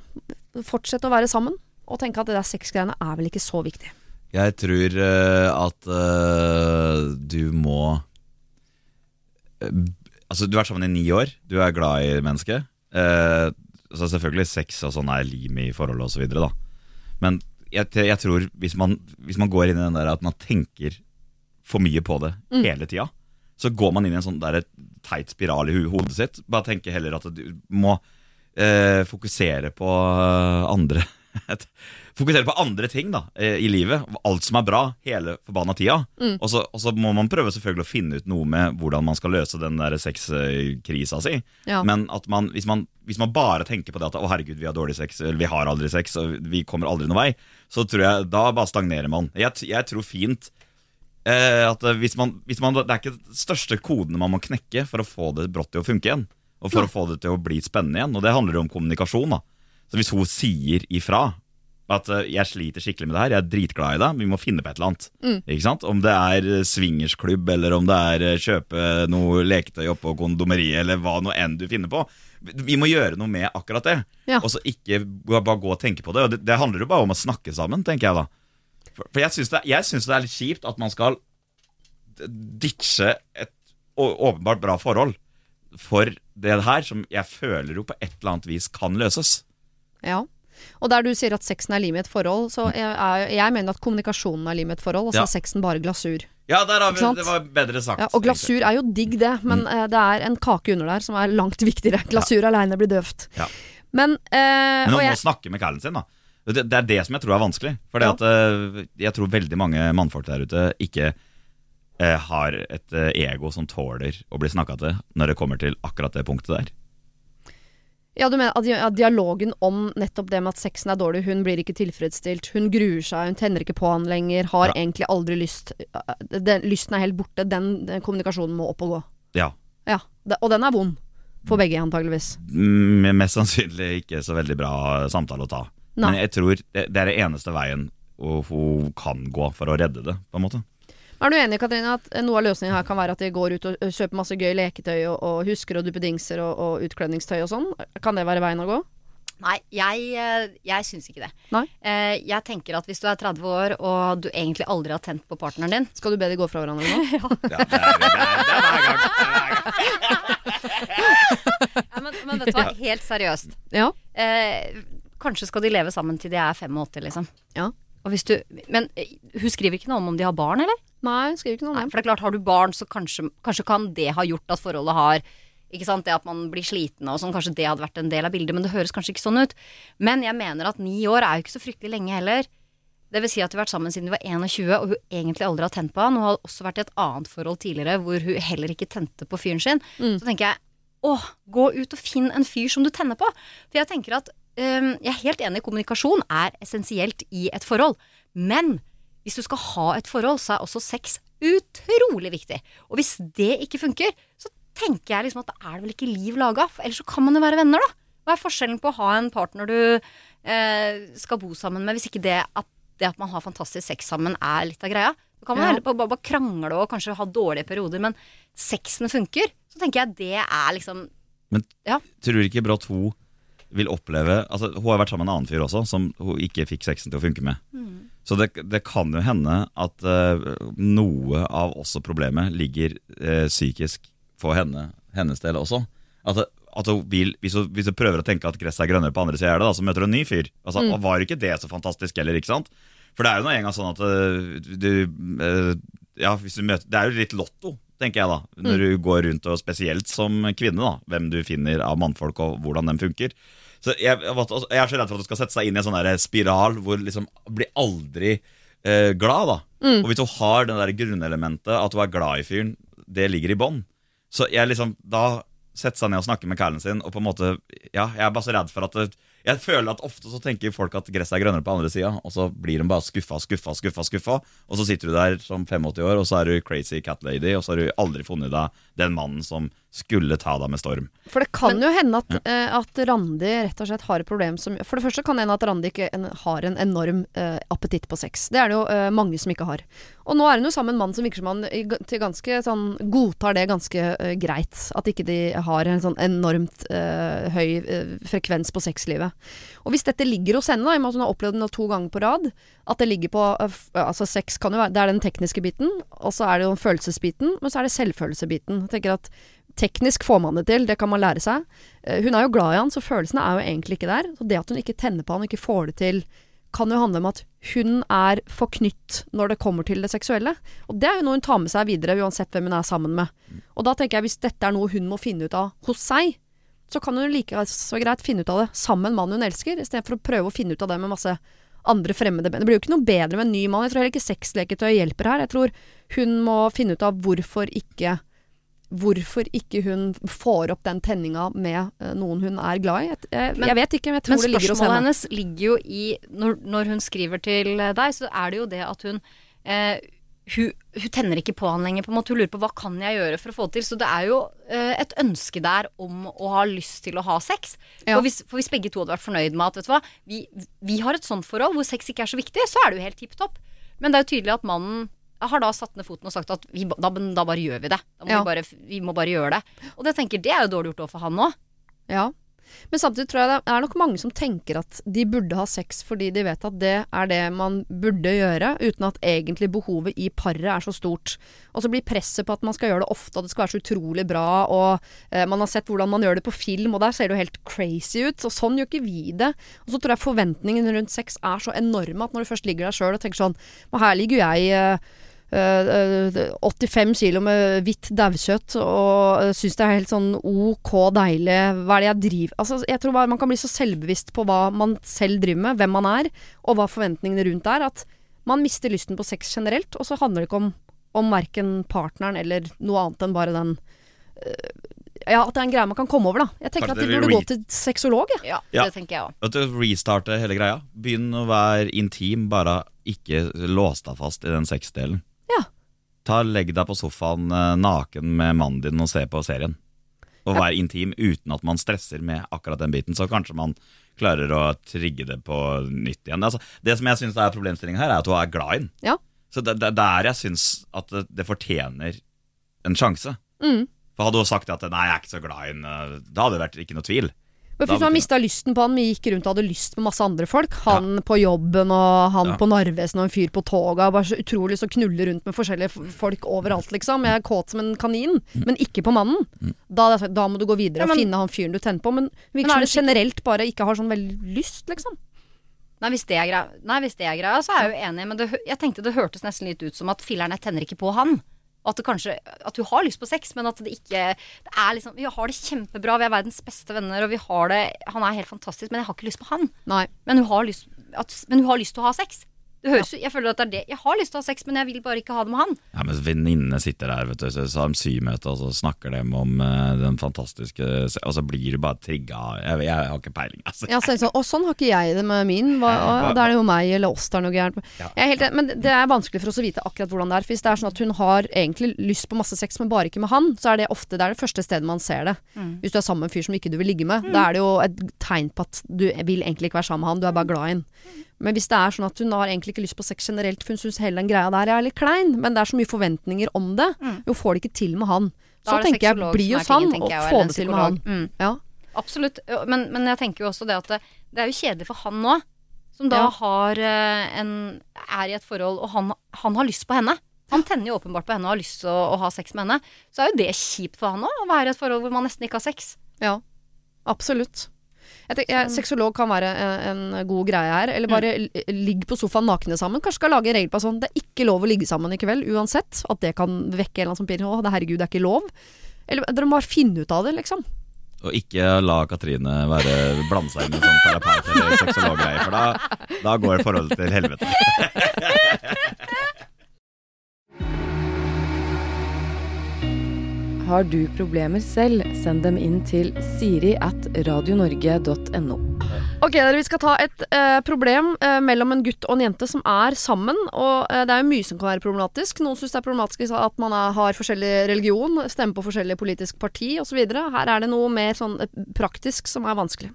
fortsette å være sammen og tenke at det der sexgreiene er vel ikke så viktig? Jeg tror øh, at øh, du må Altså, du har vært sammen i ni år. Du er glad i mennesket. Så selvfølgelig sex og sånn er lim i forholdet videre, da. Men jeg, jeg tror hvis man, hvis man går inn i den der at man tenker for mye på det Mm. hele tida, så går man inn i en sånn der teit spiral i hodet sitt. Bare tenke heller at du må eh, fokusere på eh, andre Fokusere på andre ting da eh, i livet. Alt som er bra, hele forbanna tida. Mm. Og, så, og så må man prøve selvfølgelig å finne ut noe med hvordan man skal løse den der sexkrisa si. Ja. Men at man, hvis, man, hvis man bare tenker på det at å herregud, vi har dårlig sex, eller vi har aldri sex, og vi kommer aldri noen vei, så tror jeg da bare stagnerer man. Jeg, jeg tror fint eh, at hvis man, hvis man Det er ikke de største kodene man må knekke for å få det brått til å funke igjen. Og for å få det til å bli spennende igjen. Og det handler jo om kommunikasjon. da Så hvis hun sier ifra at eh, jeg sliter skikkelig med det her, jeg er dritglad i deg, vi må finne på et eller annet. Ikke sant? Om det er eh, swingersklubb, eller om det er eh, kjøpe noe leketøy oppå kondomeriet, eller hva nå enn du finner på. Vi må gjøre noe med akkurat det. Ja. Og så ikke bare gå og tenke på det. Og det, det handler jo bare om å snakke sammen, tenker jeg da. For, for jeg syns det, det er litt kjipt at man skal ditche et åpenbart bra forhold for det her, som jeg føler jo på et eller annet vis kan løses. Ja. Og der du sier at sexen er limet et forhold, så jeg, er, jeg mener at kommunikasjonen er limet et forhold, og så Ja. er sexen bare glasur. Ja, der har vi, det var bedre sagt. Ja, og glasur er jo digg det, men mm. det er en kake under der som er langt viktigere. Glasur aleine blir døvt. Ja. Men, eh, Men man jeg, må snakke med kælen sin, da. Det, det er det som jeg tror er vanskelig. For Ja. at, eh, jeg tror veldig mange mannfolk der ute ikke eh, har et eh, ego som tåler å bli snakka til når det kommer til akkurat det punktet der. Ja, du mener at dialogen om nettopp det med at sexen er dårlig, hun blir ikke tilfredsstilt, hun gruer seg, hun tenner ikke på han lenger, har Ja. egentlig aldri lyst øh, den, Lysten er helt borte, den, den kommunikasjonen må opp og gå. Ja. Ja, Og den er vond. For begge, antageligvis. Men Mest sannsynlig ikke så veldig bra samtale å ta. Nei. Men jeg tror det, det er det eneste veien hun kan gå for å redde det, på en måte. Er du enig Katrine, at noe av løsningen her kan være at de går ut og kjøper masse gøy leketøy og, og husker og duppedingser og, og utkledningstøy og sånn? Kan det være veien å gå? Nei, jeg, eh, jeg syns ikke det. Nei. Eh, Jeg tenker at hvis du er 30 år og du egentlig aldri har tent på partneren din Skal du be de gå fra hverandre nå? Ja, det, er, det, er, det er. Det er ja, men, men vet du hva, helt seriøst. Ja. Eh, kanskje skal de leve sammen til de er 85, liksom. Ja. Du, men eh, hun skriver ikke noe om om de har barn, eller? Nei, hun skriver ikke noe om det. for det er klart, har du barn, så kanskje, kanskje kan det ha gjort at forholdet har ikke sant, Det at man blir sliten og sånn, kanskje det hadde vært en del av bildet, men det høres kanskje ikke sånn ut. Men jeg mener at ni år er jo ikke så fryktelig lenge heller. Det vil si at de har vært sammen siden de var 21, og hun egentlig aldri har tent på han. Hun har også vært i et annet forhold tidligere hvor hun heller ikke tente på fyren sin. Mm. Så tenker jeg åh, gå ut og finn en fyr som du tenner på. For jeg tenker at Jeg er helt enig, kommunikasjon er essensielt i et forhold. Men hvis du skal ha et forhold, så er også sex utrolig viktig. Og hvis det ikke funker, så tenker jeg liksom at da er det vel ikke liv laga. Ellers så kan man jo være venner, da. Hva er forskjellen på å ha en partner du eh, skal bo sammen med, hvis ikke det at, det at man har fantastisk sex sammen er litt av greia? Så kan man Ja. heller bare, bare krangle og kanskje ha dårlige perioder, men sexen funker. Så tenker jeg det er liksom Men Tror ikke brått hun vil oppleve altså Hun har vært sammen med en annen fyr også, som hun ikke fikk sexen til å funke med. Så det, det kan jo hende at uh, noe av også problemet ligger uh, psykisk for henne, hennes del også. At, at hun vil, hvis, hun, hvis hun prøver å tenke at gresset er grønnere på andre sida, da, så møter hun en ny fyr. Altså, og Var ikke det så fantastisk heller, ikke sant? For det er jo nå engang sånn at uh, du Ja, hvis du møter Det er jo litt lotto, tenker jeg da, når du går rundt, og spesielt som kvinne, da, hvem du finner av mannfolk, og hvordan de funker. Så jeg, jeg jeg er så redd for at du skal sette seg inn i en sånn der spiral hvor liksom blir aldri eh, glad. da Og hvis hun har det der grunnelementet at hun er glad i fyren, det ligger i bånn. Så jeg liksom da setter seg ned og snakker med kælen sin, og på en måte Ja, jeg er bare så redd for at det, Jeg føler at ofte så tenker folk at gresset er grønnere på andre sida, og så blir de bare skuffa, skuffa, skuffa, skuffa. Og så sitter du der som 85 år, og så er du crazy cat lady, og så har du aldri funnet deg den mannen som skulle ta deg med storm. For det kan jo hende at, eh, at Randi rett og slett har et problem som For det første kan det hende at Randi ikke en, har en enorm uh, appetitt på sex. Det er det jo uh, mange som ikke har. Og nå er hun jo sammen med en mann som virker som han i, til ganske sånn godtar det ganske greit. At ikke de har en sånn enormt høy frekvens på sexlivet. Og hvis dette ligger hos henne, da, i og med at hun har opplevd det to ganger på rad, at det ligger på Altså sex kan jo være Det er den tekniske biten, og så er det jo følelsesbiten, men så er det selvfølelsesbiten. Jeg tenker at Teknisk får man det til, det kan man lære seg. Eh, Hun er jo glad i han, så følelsene er jo egentlig ikke der. Så det at hun ikke tenner på han og ikke får det til, kan jo handle om at hun er forknytt når det kommer til det seksuelle. Og det er jo noe hun tar med seg videre, uansett hvem hun er sammen med. Og da tenker jeg hvis dette er noe hun må finne ut av hos seg, så kan hun like så greit finne ut av det sammen med en mann hun elsker, istedenfor å prøve å finne ut av det med masse andre fremmede. Det blir jo ikke noe bedre med en ny mann. Jeg tror heller ikke sexleketøy hjelper her. Jeg tror hun må finne ut av hvorfor ikke Hvorfor ikke hun får opp den tenninga med eh, noen hun er glad i. Jeg, Men- jeg vet ikke, men jeg tror Men det ligger hos spørsmålet hennes ligger jo i når, når hun skriver til deg, så er det jo det at hun eh, hun, hun tenner ikke på han lenger. på en måte Hun lurer på hva kan jeg gjøre for å få det til. Så det er jo eh, et ønske der om å ha lyst til å ha sex. Ja. For, hvis, for hvis begge to hadde vært fornøyd med at vet du hva, vi, vi har et sånt forhold hvor sex ikke er så viktig, så er det jo helt tipp topp. Men det er jo tydelig at mannen har da satt ned foten og sagt at vi, da, da bare gjør vi det. Da må Ja. vi, bare, vi må bare gjøre det. Og det tenker det er jo dårlig gjort overfor han òg. Ja. Men samtidig tror jeg det er nok mange som tenker at de burde ha sex fordi de vet at det er det man burde gjøre, uten at egentlig behovet i paret er så stort. Og så blir presset på at man skal gjøre det ofte, og det skal være så utrolig bra, og eh, man har sett hvordan man gjør det på film, og der ser det jo helt crazy ut. Og sånn gjør ikke vi det. Og så tror jeg forventningene rundt sex er så enorme at når du først ligger der sjøl og tenker sånn Men her ligger jo jeg eh, 85 kilo med hvitt daukjøtt og øh, syns det er helt sånn ok deilig. Hva er det jeg driver Altså, jeg tror bare man kan bli så selvbevisst på hva man selv driver med, hvem man er, og hva forventningene rundt er, at man mister lysten på sex generelt, og så handler det ikke om, om verken partneren eller noe annet enn bare den ja, at det er en greie man kan komme over, da. Jeg tenker Kanskje at de burde gå til sexolog, jeg. Ja, Ja. det tenker jeg du, Restarte hele greia. Begynn å være intim, bare ikke lås deg fast i den sexdelen. Ta Legg deg på sofaen eh, naken med mannen din og se på serien. Og vær intim uten at man stresser med akkurat den biten. Så kanskje man klarer å trigge det på nytt igjen. Altså, det som jeg syns er problemstillingen her, er at hun er glad i den. Ja. Så det er der jeg syns at det, det fortjener en sjanse. Mm. For hadde hun sagt at 'nei, jeg er ikke så glad i den', eh, da hadde det vært ikke noe tvil. Men hvis man mista lysten på han, men gikk rundt og hadde lyst på masse andre folk, han på jobben og han Ja. på Narvesen og en fyr på toga, bare så utrolig så knulle rundt med forskjellige folk overalt, liksom. Jeg er kåt som en kanin, men ikke på mannen. Da, da må du gå videre Ja, men- og finne han fyren du tenner på, men virker er som du generelt bare ikke har sånn veldig lyst, liksom. Nei, hvis det er greia, Nei, hvis det er greia så er jeg jo enig, men det, jeg tenkte det hørtes nesten litt ut som at filleren jeg tenner ikke på han. Og at det kanskje At du har lyst på sex, men at det ikke Det er liksom Vi har det kjempebra, vi er verdens beste venner, og vi har det Han er helt fantastisk, men jeg har ikke lyst på han. Nei. Men hun har lyst, at, men hun har lyst til å ha sex. Det høres Jeg føler at det er det. Jeg har lyst til å ha sex, men jeg vil bare ikke ha det med han. Ja, men venninnene sitter der, vet du, så har de symøte, og så snakker de om uh, den fantastiske Og så blir du bare trigga. Jeg, jeg har ikke peiling, altså. Ja, så og sånn har ikke jeg det med min. Hva, Ja, og da er det jo meg eller oss det er noe gærent. Ja. Jeg helt, men det er vanskelig for oss å vite akkurat hvordan det er. For hvis det er sånn at hun har egentlig lyst på masse sex, men bare ikke med han, så er det ofte det er det første stedet man ser det. Hvis du er sammen med en fyr som ikke du vil ligge med, da er det jo et tegn på at du vil egentlig ikke være sammen med han, du er bare glad i han. Men hvis det er sånn at hun har egentlig ikke lyst på sex generelt, for hun syns hele den greia der er litt klein, men det er så mye forventninger om det, jo får det ikke til med han. Da Så er tenker jeg, bli hos han og jeg, få det til med han. Mm. Ja. Absolutt. Men, men jeg tenker jo også det at det, det er jo kjedelig for han nå, som da Ja. har eh, en er i et forhold, og han, han har lyst på henne. Han tenner jo åpenbart på henne og har lyst til å, å ha sex med henne. Så er jo det kjipt for han òg, å være i et forhold hvor man nesten ikke har sex. Ja, absolutt. Jeg, sexolog kan være en, en god greie her. Eller bare mm. ligg på sofaen nakne sammen. Kanskje skal lage en regel på sånn det er ikke lov å ligge sammen i kveld uansett. At det kan vekke en eller annen som blir Å, det herregud, det er ikke lov. Eller dere må bare finne ut av det, liksom. Og ikke la Katrine være, blande seg inn i sånn terapeut- eller sexologgreier, for da, da går forholdet til helvete. Har du problemer selv, send dem inn til siri at radionorge.no. Ok, dere, vi skal ta et eh, problem eh, mellom en gutt og en jente som er sammen. Og eh, det er jo mye som kan være problematisk. Noen syns det er problematisk at man er, har forskjellig religion, stemmer på forskjellig politisk parti osv. Her er det noe mer sånn eh, praktisk som er vanskelig.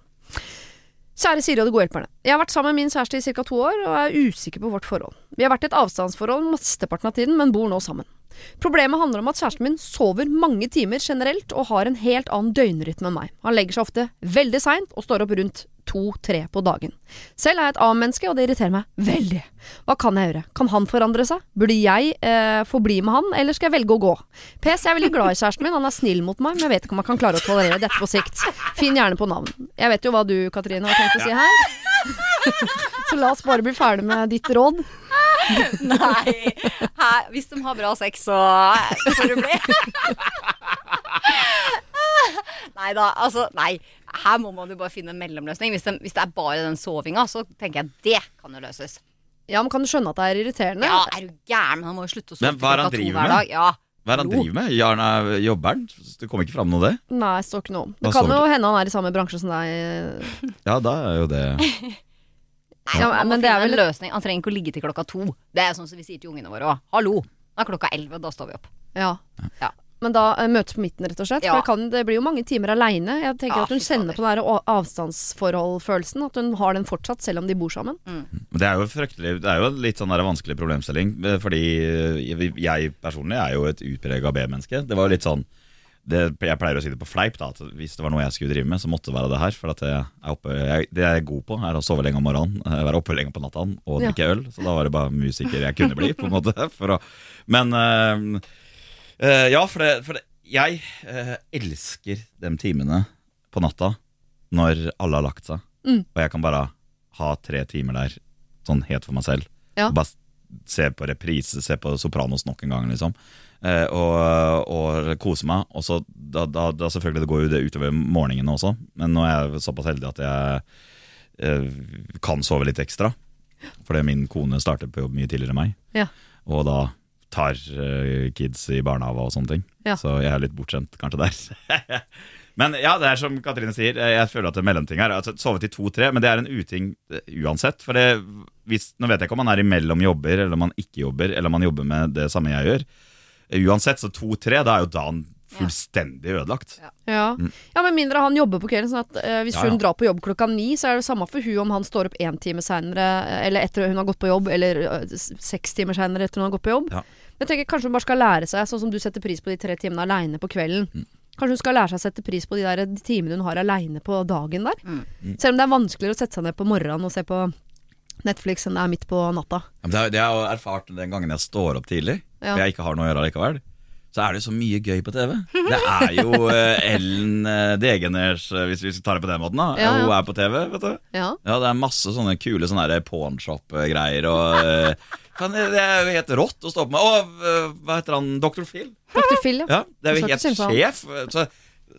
Kjære Siri og de gode hjelperne. Jeg har vært sammen med min kjæreste i ca. to år, og er usikker på vårt forhold. Vi har vært i et avstandsforhold mesteparten av tiden, men bor nå sammen. Problemet handler om at kjæresten min sover mange timer generelt, og har en helt annen døgnrytme enn meg. Han legger seg ofte veldig seint, og står opp rundt to-tre på dagen. Selv er jeg et A-menneske, og det irriterer meg veldig. Hva kan jeg gjøre? Kan han forandre seg? Burde jeg eh, få bli med han, eller skal jeg velge å gå? PS, jeg er veldig glad i kjæresten min, han er snill mot meg, men jeg vet ikke om han kan klare å tolerere dette på sikt. Finn gjerne på navn. Jeg vet jo hva du, Katrine, har tenkt å si her. Så la oss bare bli ferdig med ditt råd. Nei. Her, hvis de har bra sex, så får det bli. Nei da, altså Nei. Her må man jo bare finne en mellomløsning. Hvis, de, hvis det er bare den sovinga, så tenker jeg det kan jo løses. Ja, men kan du skjønne at det er irriterende? Ja, er du gæren? Men han må jo slutte å sove er klokka to hver med? dag. Ja. Hva er det han driver med? Jarna, jobber han? Det kommer ikke fram noe av det? Nei, står ikke noe om. Det kan jo hende han er i samme bransje som deg. Ja, da er jo det Nei, Ja, men det er vel- en løsning. Han trenger ikke å ligge til klokka to. Det er sånn som vi sier til ungene våre òg. Hallo, nå er klokka elleve, da står vi opp. Ja. Ja. Men da eh, møtes på midten, rett og slett. Ja. For det, kan, det blir jo mange timer aleine. Jeg tenker Ja, at hun kjenner på den der avstandsforhold-følelsen. At hun har den fortsatt, selv om de bor sammen. Mm. det er jo fryktelig Det er jo litt sånn der vanskelig problemstilling. eh, Fordi jeg, jeg personlig er jo et utprega B-menneske. Det var jo litt sånn det, Jeg pleier å si det på fleip, da at hvis det var noe jeg skulle drive med, så måtte det være det her. For at jeg er oppe, jeg, det jeg er god på, er å sove lenge om morgenen, eh, være oppe lenge på natta og Ja. drikke øl. Så da var det bare musiker jeg kunne bli, på en måte. For å, men øh, øh, ja, for, det, for det, jeg øh, elsker de timene på natta når alle har lagt seg, Mm. og jeg kan bare ha tre timer der sånn helt for meg selv. Ja. Bare se på reprise, se på Sopranos nok en gang, liksom. Eh, og, og kose meg. Og så da, da, da selvfølgelig det går jo det utover morgenen også, men nå er jeg såpass heldig at jeg eh, kan sove litt ekstra. Fordi min kone starter på jobb mye tidligere enn meg, Ja. og da tar eh, kids i barnehage og sånne ting. Ja. Så jeg er litt bortskjemt kanskje der. men ja, det er som Katrine sier, jeg jeg føler at det er mellomting her. Altså, sovet i to-tre, men det er en uting eh, uansett. For det, hvis, nå vet jeg ikke om man er imellom jobber, eller om man ikke jobber, eller om man jobber med det samme jeg gjør. Uansett, så to-tre, da er jo dagen fullstendig ødelagt. Ja. ja, med mindre han jobber på kvelden. Sånn at eh, Hvis Ja, ja. hun drar på jobb klokka ni, så er det samme for hun om han står opp én time seinere, eller etter hun har gått på jobb, eller eh, seks timer seinere etter hun har gått på jobb. Ja. Jeg tenker Kanskje hun bare skal lære seg, sånn som du setter pris på de tre timene aleine på kvelden. Mm. Kanskje hun skal lære seg å sette pris på de der de timene hun har aleine på dagen der. Mm. Selv om det er vanskeligere å sette seg ned på morgenen og se på Netflix enn det er midt på natta. Det har jeg erfart den gangen jeg står opp tidlig, Ja. og jeg ikke har noe å gjøre likevel. Så er det så mye gøy på TV. Det er jo eh, Ellen uh, Degeners, eh, hvis vi tar det på den måten. da Ja. Hun er på TV, vet du. Ja. Ja, Det er masse sånne kule sånne der pawnshop-greier. Og eh, Det er jo helt rått å stå opp med. Å, eh, hva heter han? Dr. Phil? Dr. Phil, ja. Det er jo helt sjef. Så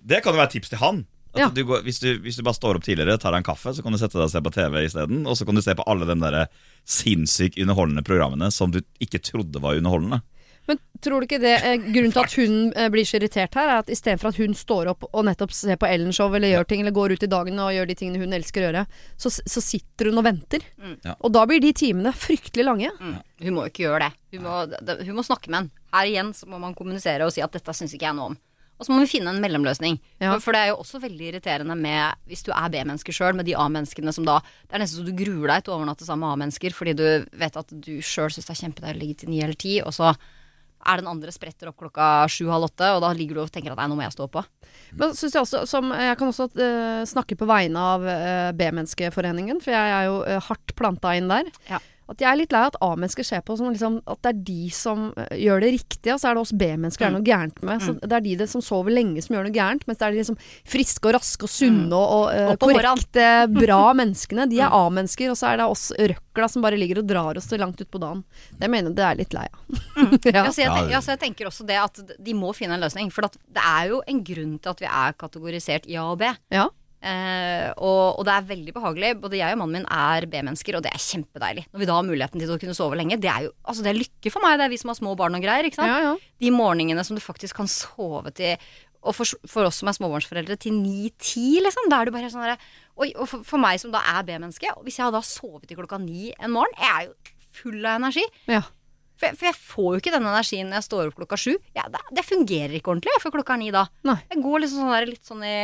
det kan jo være tips til han. At Ja. du går, hvis, du, hvis du bare står opp tidligere, tar deg en kaffe, så kan du sette deg og se på TV isteden. Og så kan du se på alle de der sinnssykt underholdende programmene som du ikke trodde var underholdende. Men tror du ikke det eh, Grunnen til at hun eh, blir så irritert her, er at istedenfor at hun står opp og nettopp ser på Ellen-show eller gjør ting, eller går ut i dagen og gjør de tingene hun elsker å gjøre, så, så sitter hun og venter. Ja. Og da blir de timene fryktelig lange. Mm. Hun må jo ikke gjøre det. Hun må, hun må snakke med en. Her igjen så må man kommunisere og si at dette syns ikke jeg noe om. Og så må vi finne en mellomløsning. Ja. For, det er jo også veldig irriterende med hvis du er B-menneske sjøl, med de A-menneskene som da Det er nesten så du gruer deg til å overnatte sammen med A-mennesker fordi du vet at du sjøl syns det er kjempedeilig å ligge til ni eller ti, og så er den andre spretter opp klokka sju-halv åtte, og da ligger du og tenker at nei, nå må jeg stå på. Men synes jeg også, som, jeg kan også uh, snakke på vegne av uh, B-menneskeforeningen, for jeg er jo uh, hardt planta inn der. Ja. At jeg er litt lei av at A-mennesker ser på som liksom, at det er de som eh, gjør det riktige, og så er det oss B-mennesker det er noe gærent med. Så det er de det som sover lenge som gjør noe gærent, mens det er de liksom friske og raske og sunne og, og morgenen. korrekte, bra menneskene. De er A-mennesker, og så er det oss røkla som bare ligger og drar oss til langt utpå dagen. Det mener jeg det er litt lei av. ja. Ja, jeg, Ja, ja, så jeg tenker også det at de må finne en løsning. For at det er jo en grunn til at vi er kategorisert i A og B. ja. Eh, og, og det er veldig behagelig. Både jeg og mannen min er B-mennesker, og det er kjempedeilig. Når vi da har muligheten til å kunne sove lenge. Det er jo altså det er lykke for meg, det er vi som har små barn og greier. Ikke sant? Ja, ja. De morgenene som du faktisk kan sove til og for, for oss som er småbarnsforeldre, til ni-ti, liksom. Da er du bare sånn derre Oi, og for, for meg som da er B-menneske, hvis jeg hadde sovet til klokka ni en morgen, jeg er jo full av energi. ja. For jeg, for jeg får jo ikke den energien når jeg står opp klokka sju. Ja, det, det fungerer ikke ordentlig før klokka er ni da. Nei. Jeg går liksom sånn der, litt sånn i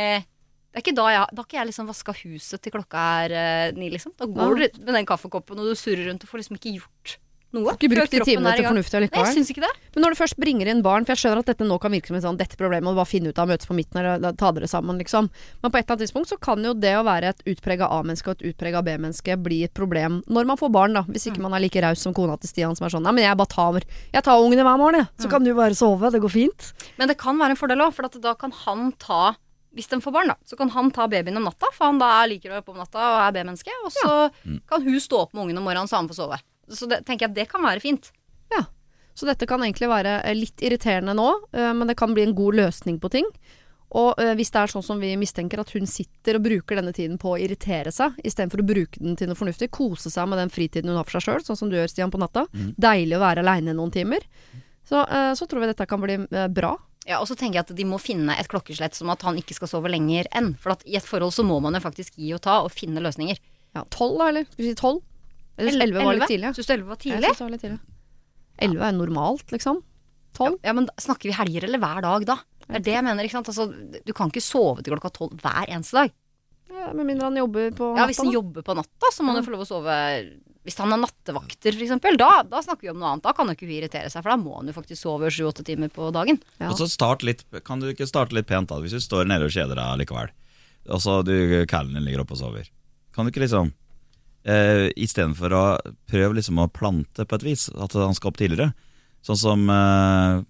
det er ikke da, jeg, da har ikke jeg liksom vaska huset til klokka er eh, ni, liksom. Da går du med den kaffekoppen og du surrer rundt og får liksom ikke gjort noe. Ikke før brukt de kroppen timene er i til gang. fornuftig Nei, allikevel. jeg syns ikke det. Men når du først bringer inn barn, for jeg skjønner at dette nå kan virke som et sånn dette problemet, og bare finne ut av møtes på midten eller ta dere sammen, liksom. Men på et eller annet tidspunkt så kan jo det å være et utprega A-menneske og et utprega B-menneske bli et problem når man får barn, da. Hvis ikke man er like raus som kona til Stian som er sånn Nei, men jeg bare tar Jeg tar ungene hver morgen, jeg. Så kan du bare sove. Det går fint. Men det kan være en fordel òg, for at da kan han ta hvis de får barn, da, så kan han ta babyen om natta, for han da liker å være oppe om natta og er B-menneske. Og så kan hun stå opp med ungen om morgenen så han får sove. Så det tenker jeg det kan være fint. Ja. Så dette kan egentlig være eh, litt irriterende nå, eh, men det kan bli en god løsning på ting. Og eh, hvis det er sånn som vi mistenker at hun sitter og bruker denne tiden på å irritere seg, istedenfor å bruke den til noe fornuftig, kose seg med den fritiden hun har for seg sjøl, sånn som du gjør, Stian, på natta. Deilig å være aleine noen timer. Så, så tror vi dette kan bli bra. Ja, Og så tenker jeg at de må finne et klokkeslett som at han ikke skal sove lenger enn. For at i et forhold så må man jo faktisk gi og ta og finne løsninger. Ja, Tolv, da, eller? Skal vi si tolv? Eller elleve var litt tidlig. ja. Syns du elleve var Jeg tidlig? synes det var litt tidlig. Elleve er normalt, liksom. Tolv? Ja, men Snakker vi helger eller hver dag da? Det er det jeg mener. ikke sant? Altså, du kan ikke sove til klokka tolv hver eneste dag. Ja, med mindre han jobber på Ja, Hvis han jobber på natta, så må han jo få lov å sove Hvis han har nattevakter, f.eks., da, da snakker vi om noe annet. Da kan jo ikke hun irritere seg, for da må han jo faktisk sove sju-åtte timer på dagen. Ja. Og så start litt, Kan du ikke starte litt pent, da, hvis du står nede og kjeder deg likevel? Og så du, callen din ligger oppe og sover. Kan du ikke liksom eh, Istedenfor å prøve liksom å plante på et vis, at han skal opp tidligere. Sånn som eh,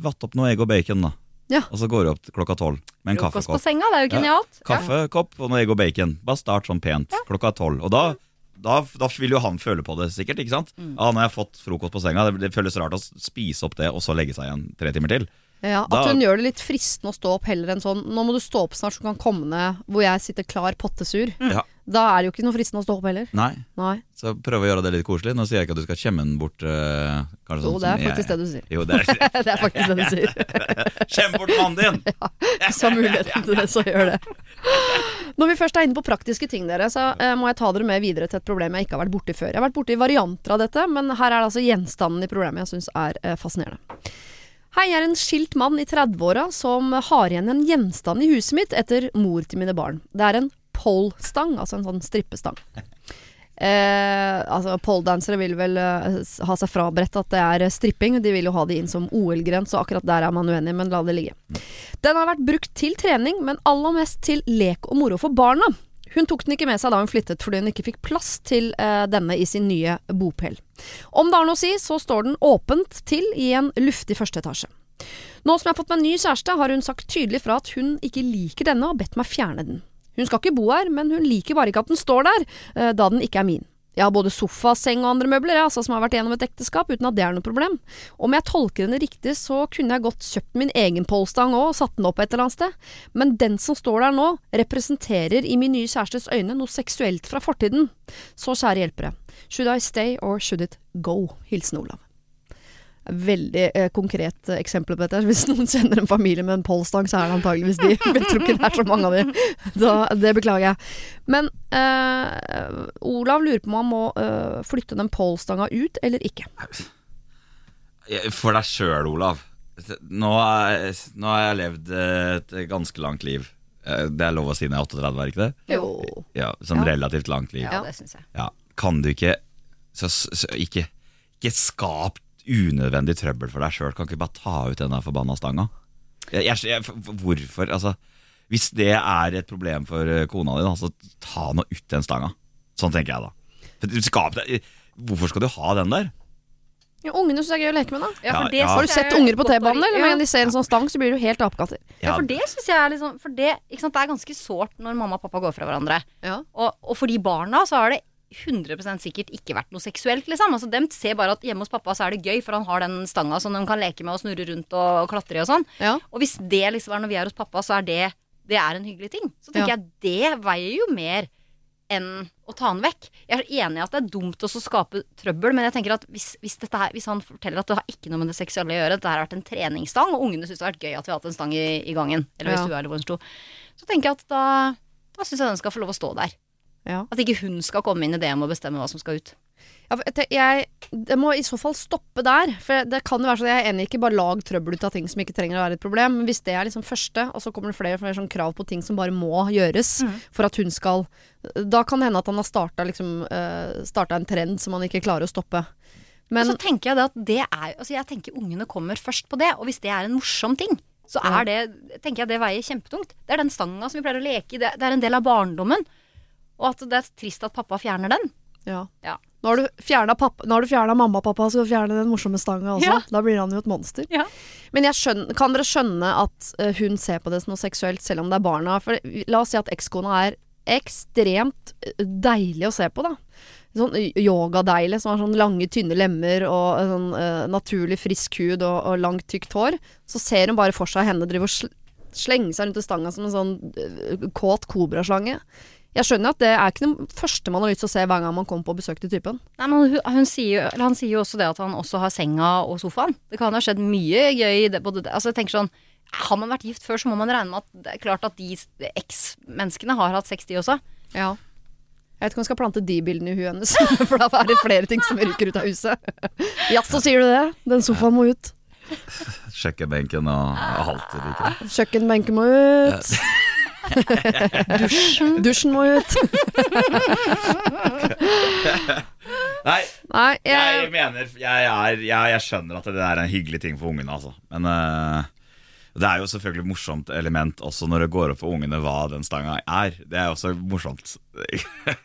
Vatt opp noe egg og bacon, da. Ja. Og så går du opp klokka tolv med en Frokost på senga, det er jo genialt. Ja. Kaffekopp og noe egg og bacon. Bare start sånn pent klokka tolv. Og da, da, da vil jo han føle på det sikkert. ikke sant? Ja, Nå har jeg fått frokost på senga, det, det føles rart å spise opp det og så legge seg igjen tre timer til. Ja, Da- At hun gjør det litt fristende å stå opp heller enn sånn Nå må du stå opp snart så du kan komme ned hvor jeg sitter klar pottesur. Ja. Da er det jo ikke noe fristende å stå opp heller. Nei, Nei. så prøv å gjøre det litt koselig. Nå sier jeg ikke at du skal kjemme den bort. kanskje Jo, sånn det er som faktisk det du sier. Jo, det er det er faktisk det du sier. Kjem bort mannen din! Hvis du har muligheten til det, så gjør det. Når vi først er inne på praktiske ting, dere, så eh, må jeg ta dere med videre til et problem jeg ikke har vært borti før. Jeg har vært borti varianter av dette, men her er det altså gjenstanden i programmet jeg syns er eh, fascinerende. Hei, jeg er en skilt mann i 30-åra som har igjen en gjenstand i huset mitt etter mor til mine barn. Det er en pole-stang, altså en sånn strippestang. Eh, altså Poledansere vil vel eh, ha seg frabedt at det er eh, stripping. De vil jo ha det inn som OL-gren, så akkurat der er man uenig, men la det ligge. Den har vært brukt til trening, men aller mest til lek og moro for barna. Hun tok den ikke med seg da hun flyttet fordi hun ikke fikk plass til eh, denne i sin nye bopel. Om det har noe å si, så står den åpent til i en luftig første etasje. Nå som jeg har fått meg ny kjæreste, har hun sagt tydelig fra at hun ikke liker denne og bedt meg fjerne den. Hun skal ikke bo her, men hun liker bare ikke at den står der, eh, da den ikke er min. Jeg har både sofa, seng og andre møbler altså, som har vært gjennom et ekteskap, uten at det er noe problem. Om jeg tolker henne riktig, så kunne jeg godt kjøpt min egen polstang òg og satt den opp et eller annet sted, men den som står der nå, representerer i min nye kjærestes øyne noe seksuelt fra fortiden. Så kjære hjelpere, should I stay or should it go? Hilsen Olav. Veldig eh, konkret eh, eksempel på dette. Hvis noen kjenner en familie med en polstang, så er det antageligvis de. Jeg tror ikke det er så mange av de. Da, det beklager jeg. Men eh, Olav lurer på om han må eh, flytte den polstanga ut eller ikke. For deg sjøl, Olav. Nå, er, nå har jeg levd et ganske langt liv. Eh, Det er lov å si når jeg er 38, er ikke det? Jo. Ja, Sånn Ja. relativt langt liv. Ja, det syns jeg. Ja, kan du ikke så, så, ikke, ikke skap unødvendig trøbbel for deg sjøl. Kan ikke bare ta ut den forbanna stanga? Jeg, jeg, jeg, hvorfor? Altså, hvis det er et problem for eh, kona di, så ta nå ut den stanga. Sånn tenker jeg da. For, du skap hvorfor skal du ha den der? Ja, ungene syns det er gøy å leke med, da. Ja, for Ja, det ja. Har du sett er unger på T-banen, eller? En de ser en sånn stang, så blir du helt apekatter. Ja, for det synes jeg er liksom For det, ikke sant, det er ganske sårt når mamma og pappa går fra hverandre. Ja. Og, og for de barna så har det 100% sikkert ikke vært noe seksuelt, liksom. Altså, dem ser bare at hjemme hos pappa så er det gøy, for han har den stanga som de kan leke med og snurre rundt og, klatre i og sånn. Ja. Og hvis det liksom er når vi er hos pappa, så er det, det er en hyggelig ting. Så tenker Ja. jeg det veier jo mer enn å ta han vekk. Jeg er enig i at det er dumt å skape trøbbel, men jeg tenker at hvis, hvis, dette her, hvis han forteller at det har ikke noe med det seksuelle å gjøre, dette her har vært en treningsstang, og ungene syns det har vært gøy at vi har hatt en stang i, i gangen, eller i Ja. stua eller hvor den sto, så tenker jeg at da, da syns jeg den skal få lov å stå der. Ja. At ikke hun skal komme inn i det med å bestemme hva som skal ut. Ja, jeg, det må i så fall stoppe der. For det kan jo være sånn, Jeg er enig, ikke bare lag trøbbel ut av ting som ikke trenger å være et problem. Men hvis det er liksom første, og så kommer det flere og flere sånn krav på ting som bare må gjøres for at hun skal Da kan det hende at han har starta liksom, eh, starta en trend som han ikke klarer å stoppe. Men og så tenker jeg det at det er Altså jeg tenker ungene kommer først på det, og hvis det er en morsom ting, så er det tenker jeg det veier kjempetungt. Det er den stanga som vi pleier å leke i, det, det er en del av barndommen. Og at det er trist at pappa fjerner den. ja. Ja. Nå har du fjerna mamma og pappa, så skal du fjerne den morsomme stanga også. Ja. Da blir han jo et monster. Ja. Men jeg skjønner, kan dere skjønne at eh, hun ser på det som noe seksuelt, selv om det er barna? For la oss si at ekskona er ekstremt eh, deilig å se på, da. Sånn yogadeilig, som har sånn lange, tynne lemmer og eh, sånn uh, naturlig frisk hud og, og langt, tykt hår. Så ser hun bare for seg henne drive og slenge seg rundt i stanga som en sånn uh, kåt kobraslange. Jeg skjønner at det er ikke det første man har lyst til å se hver gang man kommer på besøk til typen. Nei, men hun, hun sier, jo- eller han sier jo også det at han også har senga og sofaen. Det kan ha skjedd mye gøy i det. Både, det- altså jeg tenker sånn Har man vært gift før, så må man regne med at det er klart at de eks-menneskene har hatt sex, de også. Ja. Jeg vet ikke om jeg skal plante de bildene i huet hennes, for da er det flere ting som ryker ut av huset. Jaså, sier du det? Den sofaen må ut. Kjøkkenbenken og alt det like. Kjøkkenbenken må ut. Dusjen. Dusjen må ut. Nei, Nei, jeg jeg, mener jeg, er, jeg, jeg skjønner at det er en hyggelig ting for ungene, altså. Men uh, det er jo selvfølgelig morsomt element også når det går opp for ungene hva den stanga er. Det er også morsomt.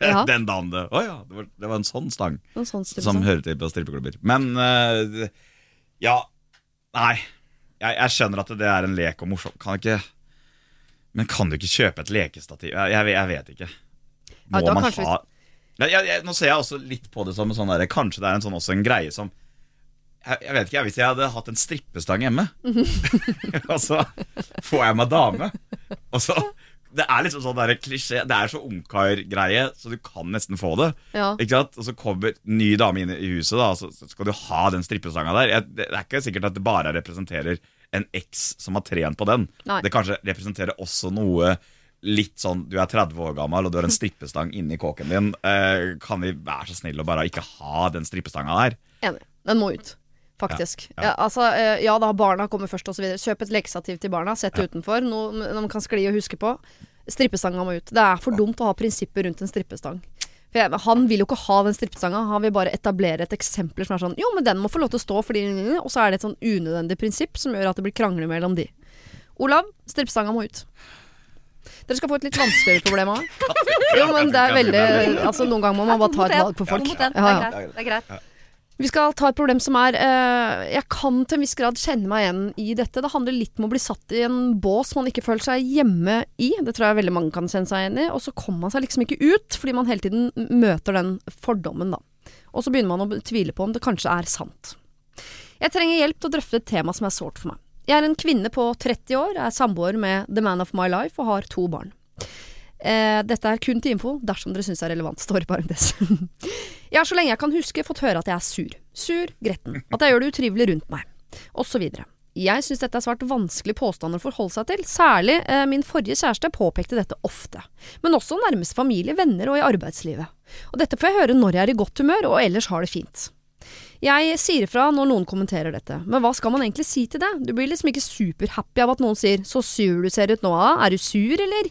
Ja. den dagen det Å ja, det var, det var en sånn stang En sånn som hører til på strippeklubber. Men uh, ja. Nei. Jeg, jeg skjønner at det er en lek og morsomt. Kan ikke Men kan du ikke kjøpe et lekestativ? Jeg, jeg, jeg vet ikke. Må ja, man kanskje ha jeg, jeg, nå ser jeg også litt på det som en sånn der, Kanskje det er en sånn, også en greie som jeg, vet ikke, Hvis jeg hadde hatt en strippestang hjemme, og så får jeg meg dame og så, Det er liksom sånn der klisjé Det er så ungkar-greie, så du kan nesten få det. Ja. Ikke sant? Og så kommer ny dame inn i huset, da, så så skal du ha den strippestanga der. Det er ikke sikkert at det bare representerer en eks som har trent på den. Nei. Det kanskje representerer også noe litt sånn Du er 30 år gammel og du har en strippestang inni kåken din. Eh, kan vi være så snill å bare ikke ha den strippestanga der? Enig. Den må ut. Faktisk. Ja, Ja, ja. altså, eh, ja da, barna kommer først osv. Kjøp et lekestativ til barna, sett det utenfor. Noe de kan skli og huske på. Strippestanga må ut. Det er for dumt å ha prinsipper rundt en strippestang. For jeg, han vil jo ikke ha den strippestanga, han vil bare etablere et eksempel som er sånn Jo, men den må få lov til å stå fordi Og så er det et sånn unødvendig prinsipp som gjør at det blir krangler mellom de. Olav, strippestanga må ut. Dere skal få et litt vanskeligere problem òg. Jo, men det er veldig Altså, noen ganger må man bare ta et valg på folk. Ja, ja. Det er greit. Vi skal ta et problem som er eh, Jeg kan til en viss grad kjenne meg igjen i dette. Det handler litt om å bli satt i en bås man ikke føler seg hjemme i. Det tror jeg veldig mange kan kjenne seg igjen i. Og så kommer man seg liksom ikke ut, fordi man hele tiden møter den fordommen, da. Og så begynner man å tvile på om det kanskje er sant. Jeg trenger hjelp til å drøfte et tema som er sårt for meg. Jeg er en kvinne på 30 år, er samboer med the man of my life og har to barn. Eh, dette er kun til info dersom dere syns det er relevant, står i parentes. Jeg har så lenge jeg kan huske fått høre at jeg er sur. Sur, gretten. At jeg gjør det utrivelig rundt meg. Og så videre. Jeg syns dette er svært vanskelige påstander å forholde seg til. Særlig eh, min forrige kjæreste påpekte dette ofte. Men også nærmeste familie, venner og i arbeidslivet. Og dette får jeg høre når jeg er i godt humør og ellers har det fint. Jeg sier ifra når noen kommenterer dette, men hva skal man egentlig si til det? Du blir liksom ikke superhappy av at noen sier 'så sur du ser ut nå, ah. er du sur, eller'?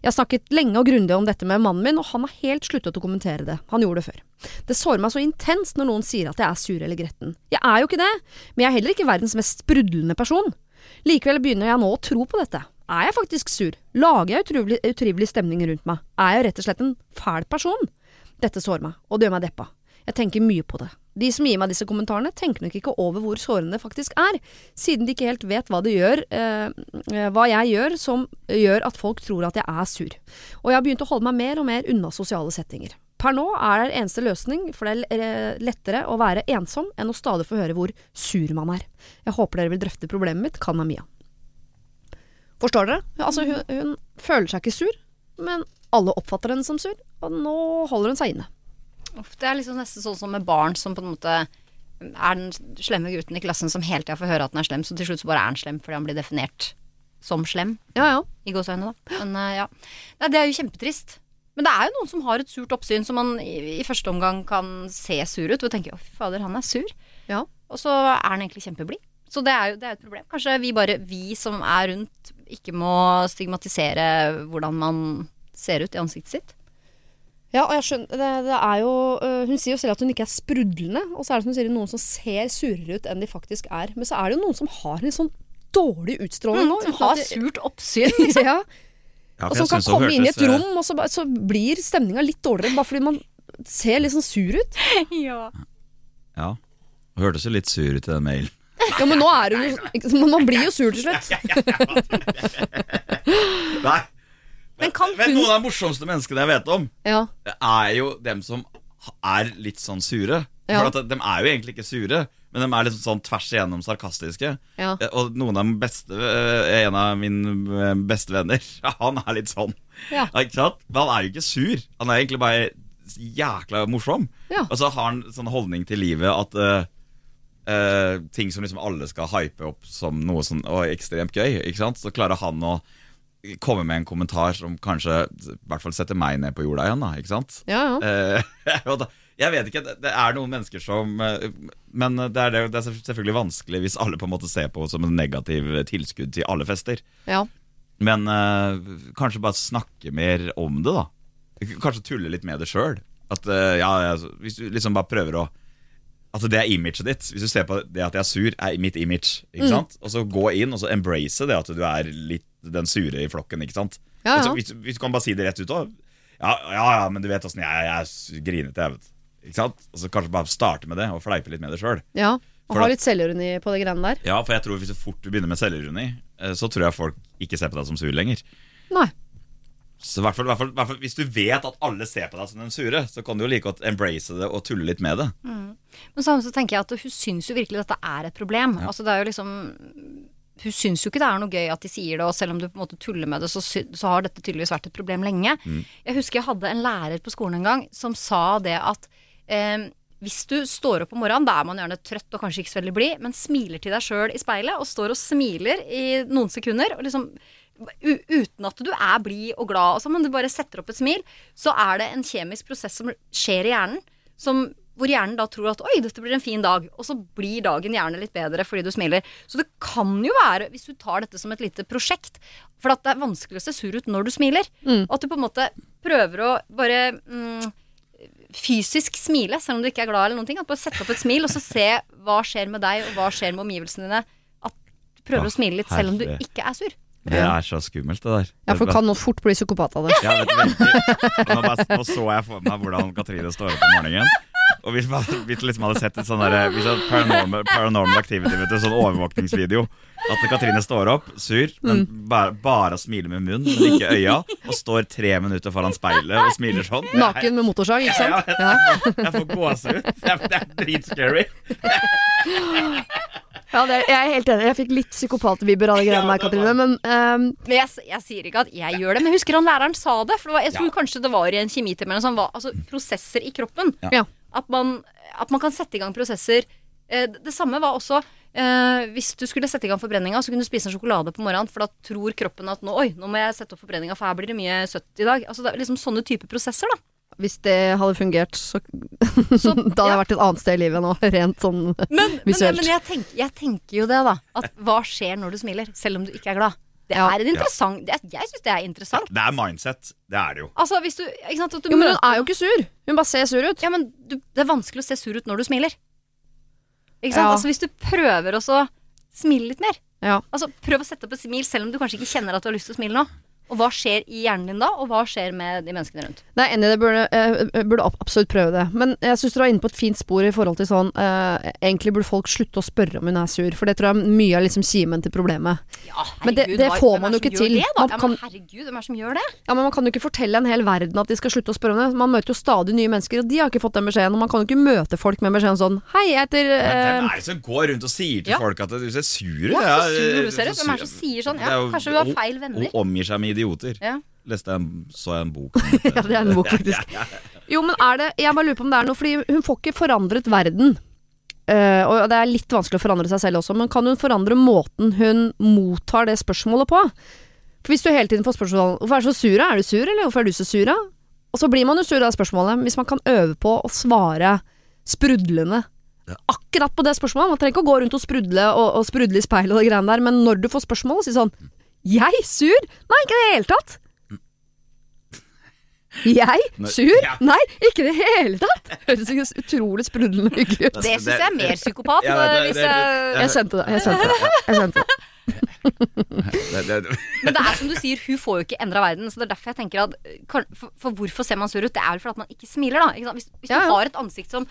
Jeg har snakket lenge og grundig om dette med mannen min, og han har helt sluttet å kommentere det. Han gjorde det før. Det sårer meg så intenst når noen sier at jeg er sur eller gretten. Jeg er jo ikke det, men jeg er heller ikke verdens mest sprudlende person. Likevel begynner jeg nå å tro på dette. Er jeg faktisk sur? Lager jeg utrivelig, utrivelig stemning rundt meg? Er jeg rett og slett en fæl person? Dette sårer meg, og det gjør meg deppa. Jeg tenker mye på det. De som gir meg disse kommentarene, tenker nok ikke over hvor sårende det faktisk er, siden de ikke helt vet hva det gjør, eh, eh, hva jeg gjør som gjør at folk tror at jeg er sur. Og jeg har begynt å holde meg mer og mer unna sosiale settinger. Per nå er det eneste løsning, for det er eh, lettere å være ensom enn å stadig få høre hvor sur man er. Jeg håper dere vil drøfte problemet mitt, kan Mia. Forstår dere? Altså, hun, hun føler seg ikke sur, men alle oppfatter henne som sur, og nå holder hun seg inne. Det er liksom nesten sånn som med barn som på en måte er den slemme gutten i klassen som hele tida får høre at den er slem, så til slutt så bare er han slem fordi han blir definert som slem, Ja, ja. i gåseøynene, da. Men uh, ja. Nei, det er jo kjempetrist. Men det er jo noen som har et surt oppsyn som man i, i første omgang kan se sur ut, og tenke 'å, fy fader, han er sur'. Ja. Og så er han egentlig kjempeblid. Så det er jo det er et problem. Kanskje vi bare, vi som er rundt, ikke må stigmatisere hvordan man ser ut i ansiktet sitt. Ja, og jeg skjønner, det, det er jo øh, Hun sier jo selv at hun ikke er sprudlende, og så er det som hun sier noen som ser surere ut enn de faktisk er. Men så er det jo noen som har en sånn dårlig utstråling nå. Som har surt oppsyn. ja, Ja, og som kan komme inn i et eh, rom, og så, så blir stemninga litt dårligere bare fordi man ser litt sånn sur ut. ja. Ja, hørtes jo litt sur ut i den mailen. Ja, men nå er hun jo man blir jo sur til slutt. Nei, Men kan hun noen av de morsomste menneskene jeg vet om, Ja. er jo dem som er litt sånn sure. Ja. For de er jo egentlig ikke sure, men de er liksom sånn tvers igjennom sarkastiske. Ja. Og noen av beste eh, En av mine eh, beste venner, han er litt sånn. Ja. Ikke sant? Men han er jo ikke sur. Han er egentlig bare jækla morsom. Og så har han sånn holdning til livet at uh, uh, ting som liksom alle skal hype opp som noe sånn og ekstremt gøy, ikke sant? så klarer han å komme med en kommentar som kanskje i hvert fall setter meg ned på jorda igjen. da, ikke sant? Ja, ja. Eh, jeg vet ikke, det, er noen mennesker som eh, Men det er, det, er selvfølgelig vanskelig hvis alle på en måte ser på som en negativ tilskudd til alle fester. ja. Men eh, kanskje bare snakke mer om det, da. Kanskje tulle litt med det sjøl. Ja, Hvis du liksom bare prøver å At det er imaget ditt. Hvis du ser på det at jeg er sur, er mitt image. Ikke Mm. sant? Og så gå inn og så embrace det at du er litt den sure i flokken. Ikke sant? Ja, ja. Altså, hvis, hvis du kan bare si det rett ut òg. Ja, ja, ja, men du vet åssen jeg. Jeg er grinete, jeg, vet. Ikke sant? Og så kanskje bare starte med det, og fleipe litt med det sjøl. ja. Og For ha det- litt selvironi på de greiene der. Ja, for jeg tror hvis du fort begynner med selvironi, eh, så tror jeg folk ikke ser på deg som sur lenger. Nei. Så i hvert fall, hvert fall, hvert fall Hvis du vet at alle ser på deg som den sure, så kan du jo like godt embrace det og tulle litt med det. Men samtidig så tenker jeg at hun syns jo virkelig dette er et problem. Altså det er jo liksom Hun syns jo ikke det er noe gøy at de sier det, og selv om du på en måte tuller med det, så, så har dette tydeligvis vært et problem lenge. Jeg husker jeg hadde en lærer på skolen en gang som sa det at eh, hvis du står opp om morgenen, da er man gjerne trøtt og kanskje ikke så veldig blid, men smiler til deg sjøl i speilet, og står og smiler i noen sekunder, og liksom uten at du er blid og glad, og sånn, men du bare setter opp et smil, så er det en kjemisk prosess som skjer i hjernen, som, hvor hjernen da tror at oi, dette blir en fin dag, og så blir dagen gjerne litt bedre fordi du smiler. Så det kan jo være, hvis du tar dette som et lite prosjekt, for at det er vanskelig å se sur ut når du smiler, og at du på en måte prøver å bare mm, fysisk smile, selv om du ikke er glad eller noen ting. At bare sette opp et smil, og så se hva skjer med deg, og hva skjer med omgivelsene dine. At du prøver Å, å smile litt selv om du ikke er sur. Det er så skummelt, det der. Ja, for kan nå fort bli psykopat av det. Ja, vet du, veldig. nå, bare, nå så jeg for meg hvordan Katrine står opp om morgenen. Og hvis man hvis liksom hadde sett et sånn der, hvis det paranormal, paranormal activity, vet du, sånn overvåkningsvideo At Katrine står opp, sur, men bare, bare smiler med munnen, men ikke øya. Og står tre minutter foran speilet og smiler sånn. Det er- Naken med motorsag, ikke sant? Ja. Jeg får gåsehud. Det er- det er dritscary. Ja, det, jeg er helt enig. Jeg fikk litt psykopatvibber av de greiene der, Katrine. Men ehm, Men jeg, s- jeg sier ikke at jeg gjør det, men jeg husker han læreren sa det. For det var, jeg tror Ja. kanskje det var i en kjemitime eller sånn, var, altså prosesser i kroppen. ja. At man, at man kan sette i gang prosesser. Eh, det samme var også eh, hvis du skulle sette i gang forbrenninga, så kunne du spise en sjokolade på morgenen, for da tror kroppen at nå, oi, nå må jeg sette opp forbrenninga, for her blir det mye søtt i dag. Altså det er liksom sånne type prosesser, da. hvis det hadde fungert, så, Så, da hadde jeg ja. vært et annet sted i livet nå. Rent sånn Men, men, Visuelt. men jeg, tenker, jeg tenker jo det, da. At hva skjer når du smiler, selv om du ikke er glad? Det Ja. er en interessant det Jeg syns det er interessant. Det er mindset. Det er det jo. Altså, hvis du, ikke sant, at du Jo, men hun er jo ikke sur. Hun bare ser sur ut. Ja, men du, det er vanskelig å se sur ut når du smiler. Ikke sant? Ja. Altså, hvis du prøver å smile litt mer. Ja. Altså, Prøv å sette opp et smil selv om du kanskje ikke kjenner at du har lyst til å smile nå. Og hva skjer i hjernen din da, og hva skjer med de menneskene rundt? Nei, enig, det burde, eh, burde absolutt prøve det. Men jeg syns du er inne på et fint spor i forhold til sånn eh, Egentlig burde folk slutte å spørre om hun er sur, for det tror jeg er mye av liksom kimen til problemet. Ja, Men det- det får man er jo ikke til. Det, man kan, ja, men herregud, hvem er det som gjør det? Ja, men Man kan jo ikke fortelle en hel verden at de skal slutte å spørre om det. Man møter jo stadig nye mennesker, og de har ikke fått den beskjeden. Og man kan jo ikke møte folk med beskjeden sånn Hei, jeg heter eh, Hvem er det som går rundt og sier til ja. folk at du ser sur ut? Ja, så sur er- du ser ut. Hvem er det som sier sånn? Ja, er kanskje du har feil venner. Og omgir seg med idioter. Ja. Leste en, så jeg en bok om dette. Ja, det er en bok, faktisk. Jo, men er det Jeg bare lurer på om det er noe, fordi hun får ikke forandret verden. Eh, og det er litt vanskelig å forandre seg selv også, men kan hun forandre måten hun mottar det spørsmålet på? For hvis du hele tiden får spørsmål Hvorfor er du så sur? da? Er du sur, eller hvorfor er du så sur? da?» Og så blir man jo sur av spørsmålet. Hvis man kan øve på å svare sprudlende akkurat på det spørsmålet Man trenger ikke å gå rundt og sprudle og, og sprudle i speilet og de greiene der, men når du får spørsmål, si sånn Jeg sur? Nei, ikke i det hele tatt. Jeg? Sur? ja. Nei, ikke i det hele tatt! Høres ikke utrolig sprudlende hyggelig ut. Det syns jeg er mer psykopat. Ja, det- hvis det- jeg... Jeg kjente det. Jeg kjente det. Jeg kjente det. Det, det, det, Men det er som du sier, hun får jo ikke endra verden. Så det er derfor jeg tenker at eh, For, for hvorfor ser man sur ut? Det er vel fordi man ikke smiler, da. Ikke sant? Hvis, hvis Ja, du ja. har et ansikt som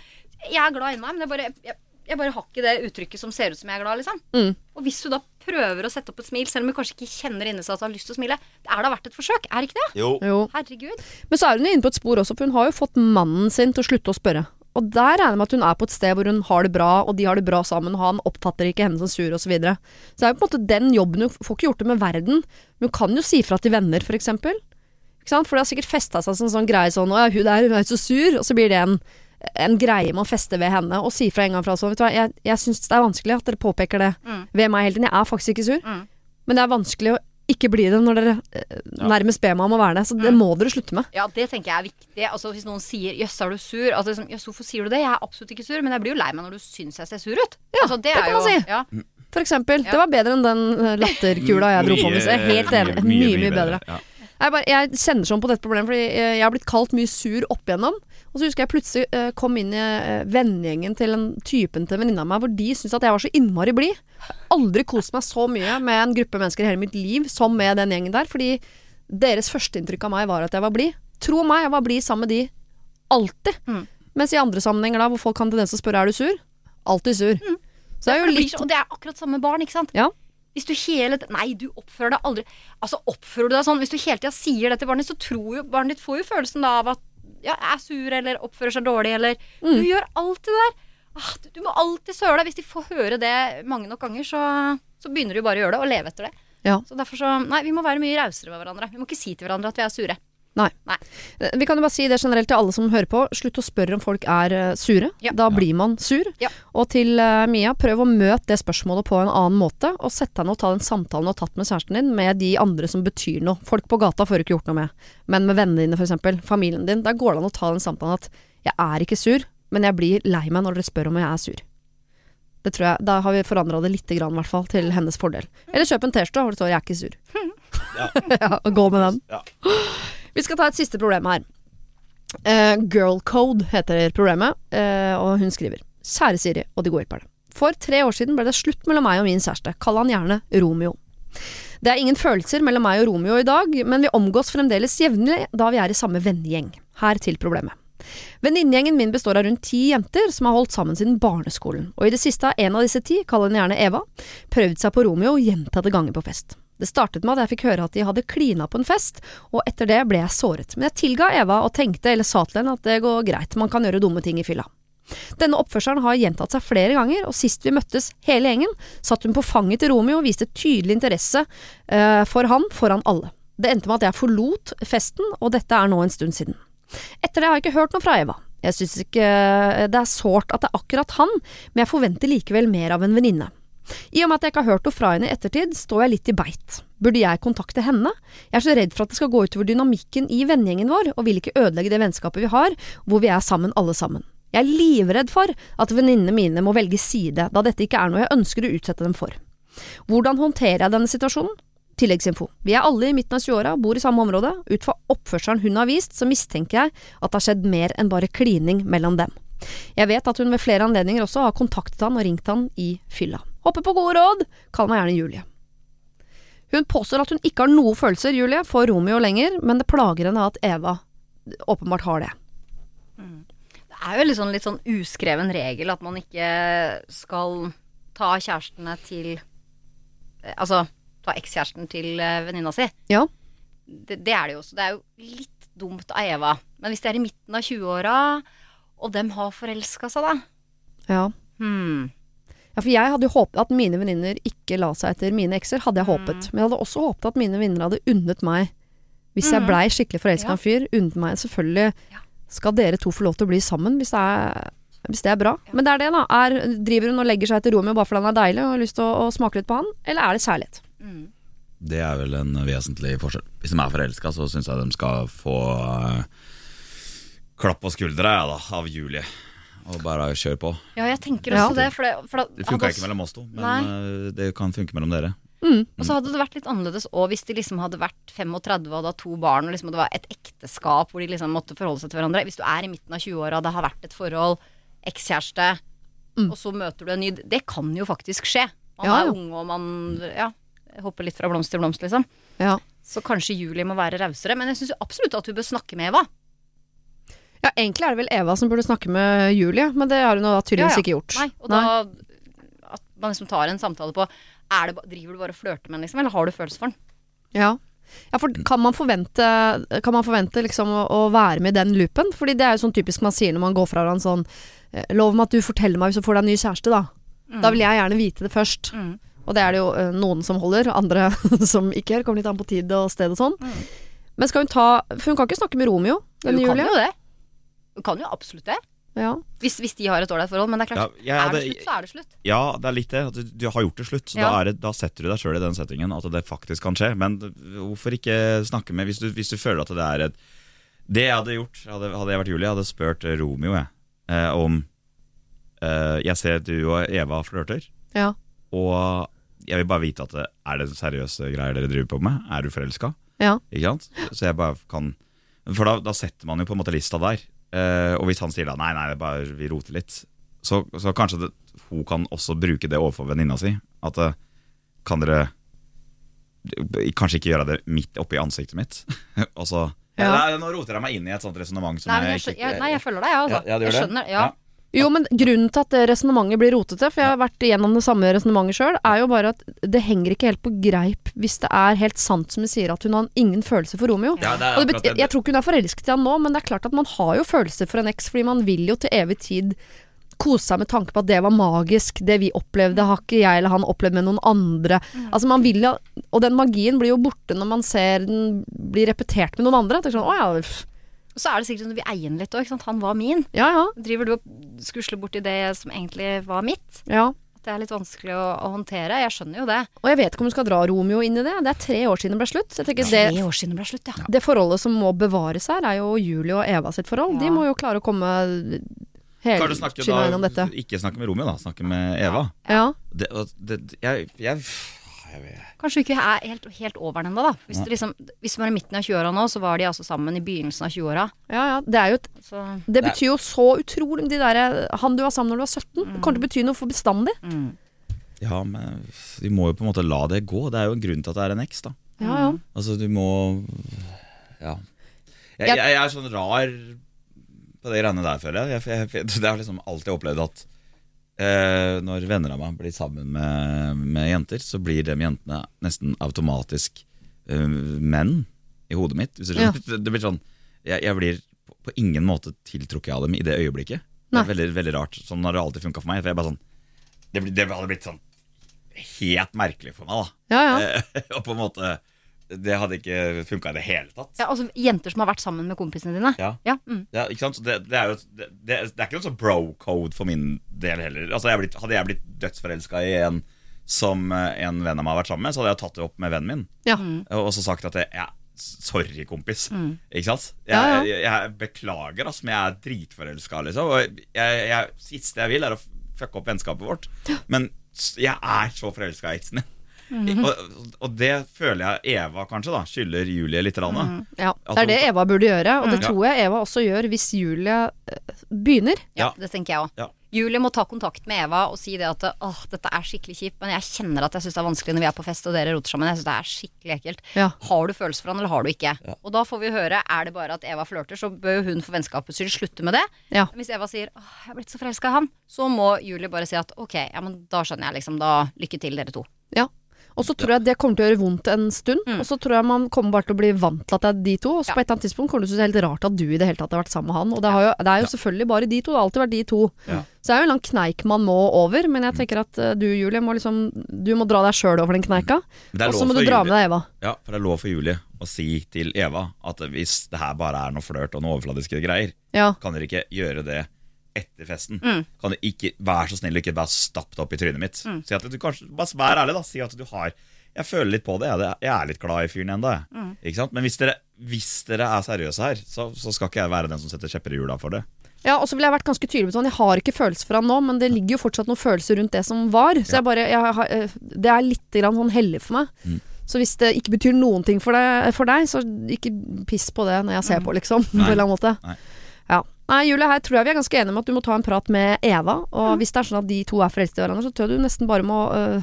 Jeg er glad inni meg, men jeg bare, jeg, jeg bare har ikke det uttrykket som ser ut som jeg er glad, liksom. Mm. Og hvis du da prøver å sette opp et smil, selv om hun kanskje ikke kjenner inni seg at hun har lyst til å smile, det er da verdt et forsøk, er det ikke det? jo. Jo. Herregud. Men så er hun inne på et spor også, for hun har jo fått mannen sin til å slutte å spørre. Og der regner jeg med at hun er på et sted hvor hun har det bra, og de har det bra sammen, og han oppfatter ikke henne som sur, osv. Så, videre. så det er jo på en måte den jobben Hun får ikke gjort det med verden, men hun kan jo si fra til venner, for eksempel. For det har sikkert festa seg som sånn greie sånn 'Å ja, hun der, hun er så sur', og så blir det en, en greie med å feste ved henne, og si fra en gang fra sånn 'Vet du hva, jeg, jeg syns det er vanskelig at dere påpeker det Mm. ved meg hele tiden. Jeg er faktisk ikke sur, Mm. men det er vanskelig å ikke bli det når dere eh, nærmest ber meg om å være det. Så det Mm. må dere slutte med. Ja, det tenker jeg er viktig. Altså Hvis noen sier 'jøss, er du sur'? Altså, liksom, jøss, hvorfor sier du det? Jeg er absolutt ikke sur, men jeg blir jo lei meg når du syns jeg ser sur ut. Ja, altså, det kan man si. Ja. For eksempel. Ja. Det var bedre enn den eh, latterkula jeg dro på med. Jeg er helt enig. Mye, mye bedre. Ja. Jeg, bare, jeg kjenner sånn på dette problemet, fordi jeg, jeg har blitt kalt mye sur opp igjennom. Og så husker jeg plutselig uh, kom inn i uh, vennegjengen til en typen til en venninne av meg, hvor de syntes at jeg var så innmari blid. Aldri kost meg så mye med en gruppe mennesker i hele mitt liv som med den gjengen der. Fordi deres førsteinntrykk av meg var at jeg var blid. Tro meg, jeg var blid sammen med de alltid. Mm. Mens i andre sammenhenger da, hvor folk kan tendens til å spørre er du sur, alltid sur. Så det er jo litt og det er akkurat samme barn, ikke sant? Ja. Hvis du hele Nei, du oppfører deg aldri Altså, oppfører du deg sånn Hvis du hele tida sier det til barnet så tror jo barnet ditt får jo følelsen da av at ja, er sur eller oppfører seg dårlig eller Du gjør alt det der. Ah, du, du må alltid søle deg. Hvis de får høre det mange nok ganger, så, så begynner de bare å gjøre det og leve etter det. Ja. Så derfor så Nei, vi må være mye rausere med hverandre. Vi må ikke si til hverandre at vi er sure. Nei. Nei. Eh, Vi kan jo bare si det generelt til alle som hører på. Slutt å spørre om folk er eh, sure. Ja. Da blir man sur. Ja. Og til uh, Mia, prøv å møte det spørsmålet på en annen måte. Og sett deg ned og ta den samtalen du har tatt med kjæresten din med de andre som betyr noe. Folk på gata får du ikke gjort noe med. Men med vennene dine, f.eks. Familien din. Der går det an å ta den samtalen at jeg er ikke sur, men jeg blir lei meg når dere spør om jeg er sur. Det tror jeg, Da har vi forandra det lite grann, i hvert fall, til hennes fordel. Eller kjøp en T-skjorte hvor det står 'jeg er ikke sur'. Ja. og gå med den. Ja. Vi skal ta et siste problem her. Uh, Girl Code heter problemet, uh, og hun skriver Kjære Siri og de gode hjelperne. For tre år siden ble det slutt mellom meg og min kjæreste. Kall han gjerne Romeo. Det er ingen følelser mellom meg og Romeo i dag, men vi omgås fremdeles jevnlig da vi er i samme vennegjeng. Her til problemet. Venninnegjengen min består av rundt ti jenter som har holdt sammen siden barneskolen, og i det siste har en av disse ti, kall henne gjerne Eva, prøvd seg på Romeo gjentatte ganger på fest. Det startet med at jeg fikk høre at de hadde klina på en fest, og etter det ble jeg såret. Men jeg tilga Eva og tenkte eller sa til henne at det går greit, man kan gjøre dumme ting i fylla. Denne oppførselen har gjentatt seg flere ganger, og sist vi møttes hele gjengen, satt hun på fanget til Romeo og viste tydelig interesse uh, for han foran alle. Det endte med at jeg forlot festen, og dette er nå en stund siden. Etter det har jeg ikke hørt noe fra Eva. Jeg synes ikke eh, det er sårt at det er akkurat han, men jeg forventer likevel mer av en venninne. I og med at jeg ikke har hørt noe fra henne i ettertid, står jeg litt i beit. Burde jeg kontakte henne? Jeg er så redd for at det skal gå utover dynamikken i vennegjengen vår, og vil ikke ødelegge det vennskapet vi har, hvor vi er sammen alle sammen. Jeg er livredd for at venninnene mine må velge side, da dette ikke er noe jeg ønsker å utsette dem for. Hvordan håndterer jeg denne situasjonen? Tilleggsinfo. Vi er alle i midten av 20-åra, bor i samme område. Ut fra oppførselen hun har vist, så mistenker jeg at det har skjedd mer enn bare klining mellom dem. Jeg vet at hun ved flere anledninger også har kontaktet han og ringt han i fylla. Håper på gode råd! Kall meg gjerne Julie. Hun påstår at hun ikke har noe følelser, Julie, for Romeo lenger, men det plager henne at Eva åpenbart har det. Det er jo litt sånn, litt sånn uskreven regel at man ikke skal ta kjærestene til eh, Altså ta ekskjæresten til eh, venninna si. Ja. Det, det er det jo også. Det er jo litt dumt av Eva. Men hvis de er i midten av 20-åra, og dem har forelska seg, da Ja. hmm. Ja, for jeg hadde jo håpet at mine venninner ikke la seg etter mine ekser, hadde jeg håpet. Men jeg hadde også håpet at mine venninner hadde unnet meg, hvis jeg Mhm. blei skikkelig forelska i Ja. en fyr, unnet meg selvfølgelig Ja. skal dere to få lov til å bli sammen hvis det er, hvis det er bra. Men det er det, da. Er, driver hun og legger seg etter Romeo bare fordi han er deilig og har lyst til å, å smake litt på han, eller er det kjærlighet? Mm. Det er vel en vesentlig forskjell. Hvis de er forelska, så syns jeg de skal få eh, klapp på skuldra ja, da, av Julie. Og bare kjør på. Ja, jeg tenker Ja. også det. For det, for det, Det funka ikke mellom oss to, men Nei. eh, det kan funke mellom dere. Og så hadde det vært litt annerledes òg hvis de liksom hadde vært 35 og hadde to barn, og liksom det var et ekteskap hvor de liksom måtte forholde seg til hverandre. Hvis du er i midten av 20-åra, det har vært et forhold, ekskjæreste, Mm. og så møter du en ny Det kan jo faktisk skje. Man Ja, er ung, og man ja, hopper litt fra blomst til blomst, liksom. Ja. Så kanskje Julie må være rausere. Men jeg syns absolutt at hun bør snakke med Eva. Ja, egentlig er det vel Eva som burde snakke med Julie, men det har hun da tydeligvis Ja, ja. ikke gjort. Nei, og da At man liksom tar en samtale på er det, Driver du bare og flørter med den, liksom, eller har du følelser for den? Ja. ja, for kan man forvente, kan man forvente liksom å, å være med i den loopen? Fordi det er jo sånn typisk man sier når man går fra hverandre sånn eh, Lov meg at du forteller meg hvis du får deg en ny kjæreste, da. Da vil jeg gjerne vite det først. Mm. Og det er det jo eh, noen som holder, andre som ikke gjør. Kommer litt an på tid og sted og sånn. Mm. Men skal hun ta For hun kan ikke snakke med Romeo, Hun denne kan Julie. jo det. Du kan jo absolutt det. Ja. Hvis, hvis de har et ålreit forhold. Men det er klart, Ja, jeg er hadde- det slutt, så er det slutt. Ja, det er litt det. Du, du har gjort det slutt. Så Ja. da, er det, da setter du deg sjøl i den settingen at det faktisk kan skje. Men hvorfor ikke snakke med hvis du, hvis du føler at det er et Det jeg hadde gjort, hadde, hadde jeg vært Julie, jeg hadde spurt Romeo jeg, eh, om eh, Jeg ser du og Eva flørter, ja. og jeg vil bare vite at det, er det seriøse greier dere driver på med. Er du forelska? Ja. Ikke sant? Så jeg bare kan For da, da setter man jo på en måte lista der. Eh, og hvis han sier da nei, nei, det bare vi roter litt, så, så kanskje det, hun kan også bruke det overfor venninna si. At eh, kan dere kanskje ikke gjøre det midt oppi ansiktet mitt? og så Ja. Nei, Nå roter jeg meg inn i et sånt resonnement Nei, jeg, jeg ikke jeg, nei, jeg følger deg, jeg, altså. Ja, jeg skjønner, ja. Jo, men grunnen til at det resonnementet blir rotete, for jeg har vært igjennom det samme resonnementet sjøl, er jo bare at det henger ikke helt på greip hvis det er helt sant som hun sier at hun har ingen følelse for Romeo. Ja, det Og det jeg tror ikke hun er forelsket i han nå, men det er klart at man har jo følelser for en eks, fordi man vil jo til evig tid kose seg med tanke på at det var magisk, det vi opplevde, har ikke jeg eller han opplevd med noen andre. Altså man vil jo, Og den magien blir jo borte når man ser den blir repetert med noen andre. Det er sånn, å ja, Og så er det sikkert sånn at vi eier den litt òg. Han var min. ja, ja, Driver du og skusler borti det som egentlig var mitt? ja. At det er litt vanskelig å, å håndtere. Jeg skjønner jo det. Og jeg vet ikke om du skal dra Romeo inn i det. Det er tre år siden det ble slutt. Tenker det, Tre år siden det ble slutt, ja. det forholdet som må bevares her, er jo Julie og Eva sitt forhold. De må jo klare å komme Hele snakke da, dette. ikke snakke med Romeo, da. Snakke med Eva. Ja. Det, det, jeg, jeg, jeg vet. Kanskje ikke er helt, helt over den ennå, da. Hvis du, liksom, hvis du var i midten av 20-åra nå, så var de altså sammen i begynnelsen av 20-åra. ja, ja. Det er jo et Så Det betyr jo så utrolig de der, Han du var sammen når du var 17, det kommer til å bety noe for bestandig. mm. Ja, men vi må jo på en måte la det gå. Det er jo en grunn til at det er en eks, da. Ja, ja. Altså, du må Ja. Jeg, Jeg- jeg, er sånn rar på de greiene der, føler jeg. jeg, jeg det har liksom alltid opplevd at eh, når venner av meg blir sammen med, med jenter, så blir de jentene nesten automatisk eh, menn i hodet mitt. Hvis Ja. Det, blir sånn Jeg, jeg blir på, ingen måte tiltrukket av dem i det øyeblikket. Det er veldig, veldig rart. Sånn har det alltid funka for meg. For jeg bare sånn det, det hadde blitt sånn helt merkelig for meg, da. ja, ja. Og på en måte Det hadde ikke funka i det hele tatt. ja, altså jenter som har vært sammen med kompisene dine. Ja. Ja, mm. Ja, ikke sant? Så det, det, er jo, det, det, det er ikke noe sånn bro-code for min del heller. Altså, jeg blitt, hadde jeg blitt dødsforelska i en som eh, en venn av meg har vært sammen med, så hadde jeg tatt det opp med vennen min. ja. Mm. Og så sagt at jeg, ja, sorry, kompis. Mm. Ikke sant? Jeg, Ja, ja. jeg, jeg beklager, altså, men jeg er dritforelska, liksom. Og jeg, siste jeg vil, er å fucke opp vennskapet vårt. Men jeg er så forelska i eksen din. Mhm. og, og det føler jeg Eva kanskje da skylder Julie litt. Rann, da. ja. Det er det Eva burde gjøre, og det Mm. tror jeg Eva også gjør hvis Julie eh, begynner. Ja, det tenker jeg òg. Ja. Julie må ta kontakt med Eva og si det at åh, dette er skikkelig kjipt, men jeg kjenner at jeg syns det er vanskelig når vi er på fest og dere roter sammen. Jeg synes det er skikkelig ekkelt. Ja. Har du følelser for han, eller har du ikke? Ja. Og da får vi høre, er det bare at Eva flørter, så bør jo hun for vennskapets skyld slutte med det. Ja. Hvis Eva sier åh, jeg er blitt så forelska i han, så må Julie bare si at ok, ja, men da skjønner jeg liksom, da lykke til dere to. Ja. Og så tror jeg det kommer til å gjøre vondt en stund. Mm. Og så tror jeg man kommer bare til å bli vant til at det er de to. Og så på et eller annet tidspunkt kommer du til å synes det er helt rart at du i det hele tatt har vært sammen med han. Og det, har jo, det er jo selvfølgelig bare de to. Det har alltid vært de to. Ja. Så det er jo en lang kneik man må over. Men jeg tenker at eh, du Julie må liksom Du må dra deg sjøl over den kneika. Er Og så må du dra Julie- med deg Eva. Ja, for det er lov for Julie å si til Eva at hvis det her bare er noe flørt og noe overfladiske greier, Ja. kan dere ikke gjøre det etter festen. Mm. Kan du ikke være så snill ikke bare stappe det opp i trynet mitt. Mm. Si at du kanskje, Bare vær ærlig, da. Si at du har Jeg føler litt på det. Jeg, er litt glad i fyren ennå. Mm. Ikke sant? Men hvis dere, hvis dere er seriøse her, så, så skal ikke jeg være den som setter kjepper i hjula for det. Ja, og så ville jeg vært ganske tydelig på sånn Jeg har ikke følelser for han nå, men det ligger jo fortsatt noen følelser rundt det som var. Så jeg bare jeg, har- eh, Det er litt grann sånn hellig for meg. Mm. Så hvis det ikke betyr noen ting for deg, for deg, så ikke piss på det når jeg ser på, liksom. På en eller annen måte. Nei. Ja. Nei, Julie, her tror jeg vi er ganske enige om at du må ta en prat med Eva. Og Mm. hvis det er sånn at de to er forelsket i hverandre, så tror jeg du nesten bare må øh,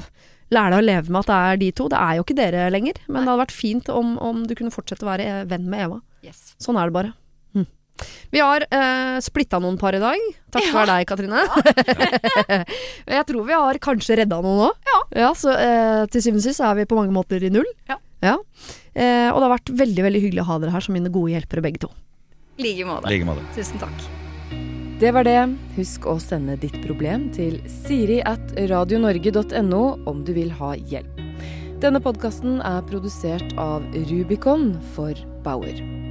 lære deg å leve med at det er de to. Det er jo ikke dere lenger, men det hadde vært fint om, om du kunne fortsette å være eh, venn med Eva. Yes. Sånn er det bare. Hm. Vi har uh, splitta noen par i dag. Takk for deg, Katrine. jeg tror vi har kanskje redda noen òg. Ja. så eh, til syvende og sist er vi på mange måter i null. Ja. Eh, og det har vært veldig veldig hyggelig å ha dere her som mine gode hjelpere begge to. I like måte. Like måte. Tusen takk. Det var det. Husk å sende ditt problem til siri at radionorge.no om du vil ha hjelp. Denne podkasten er produsert av Rubicon for Bauer.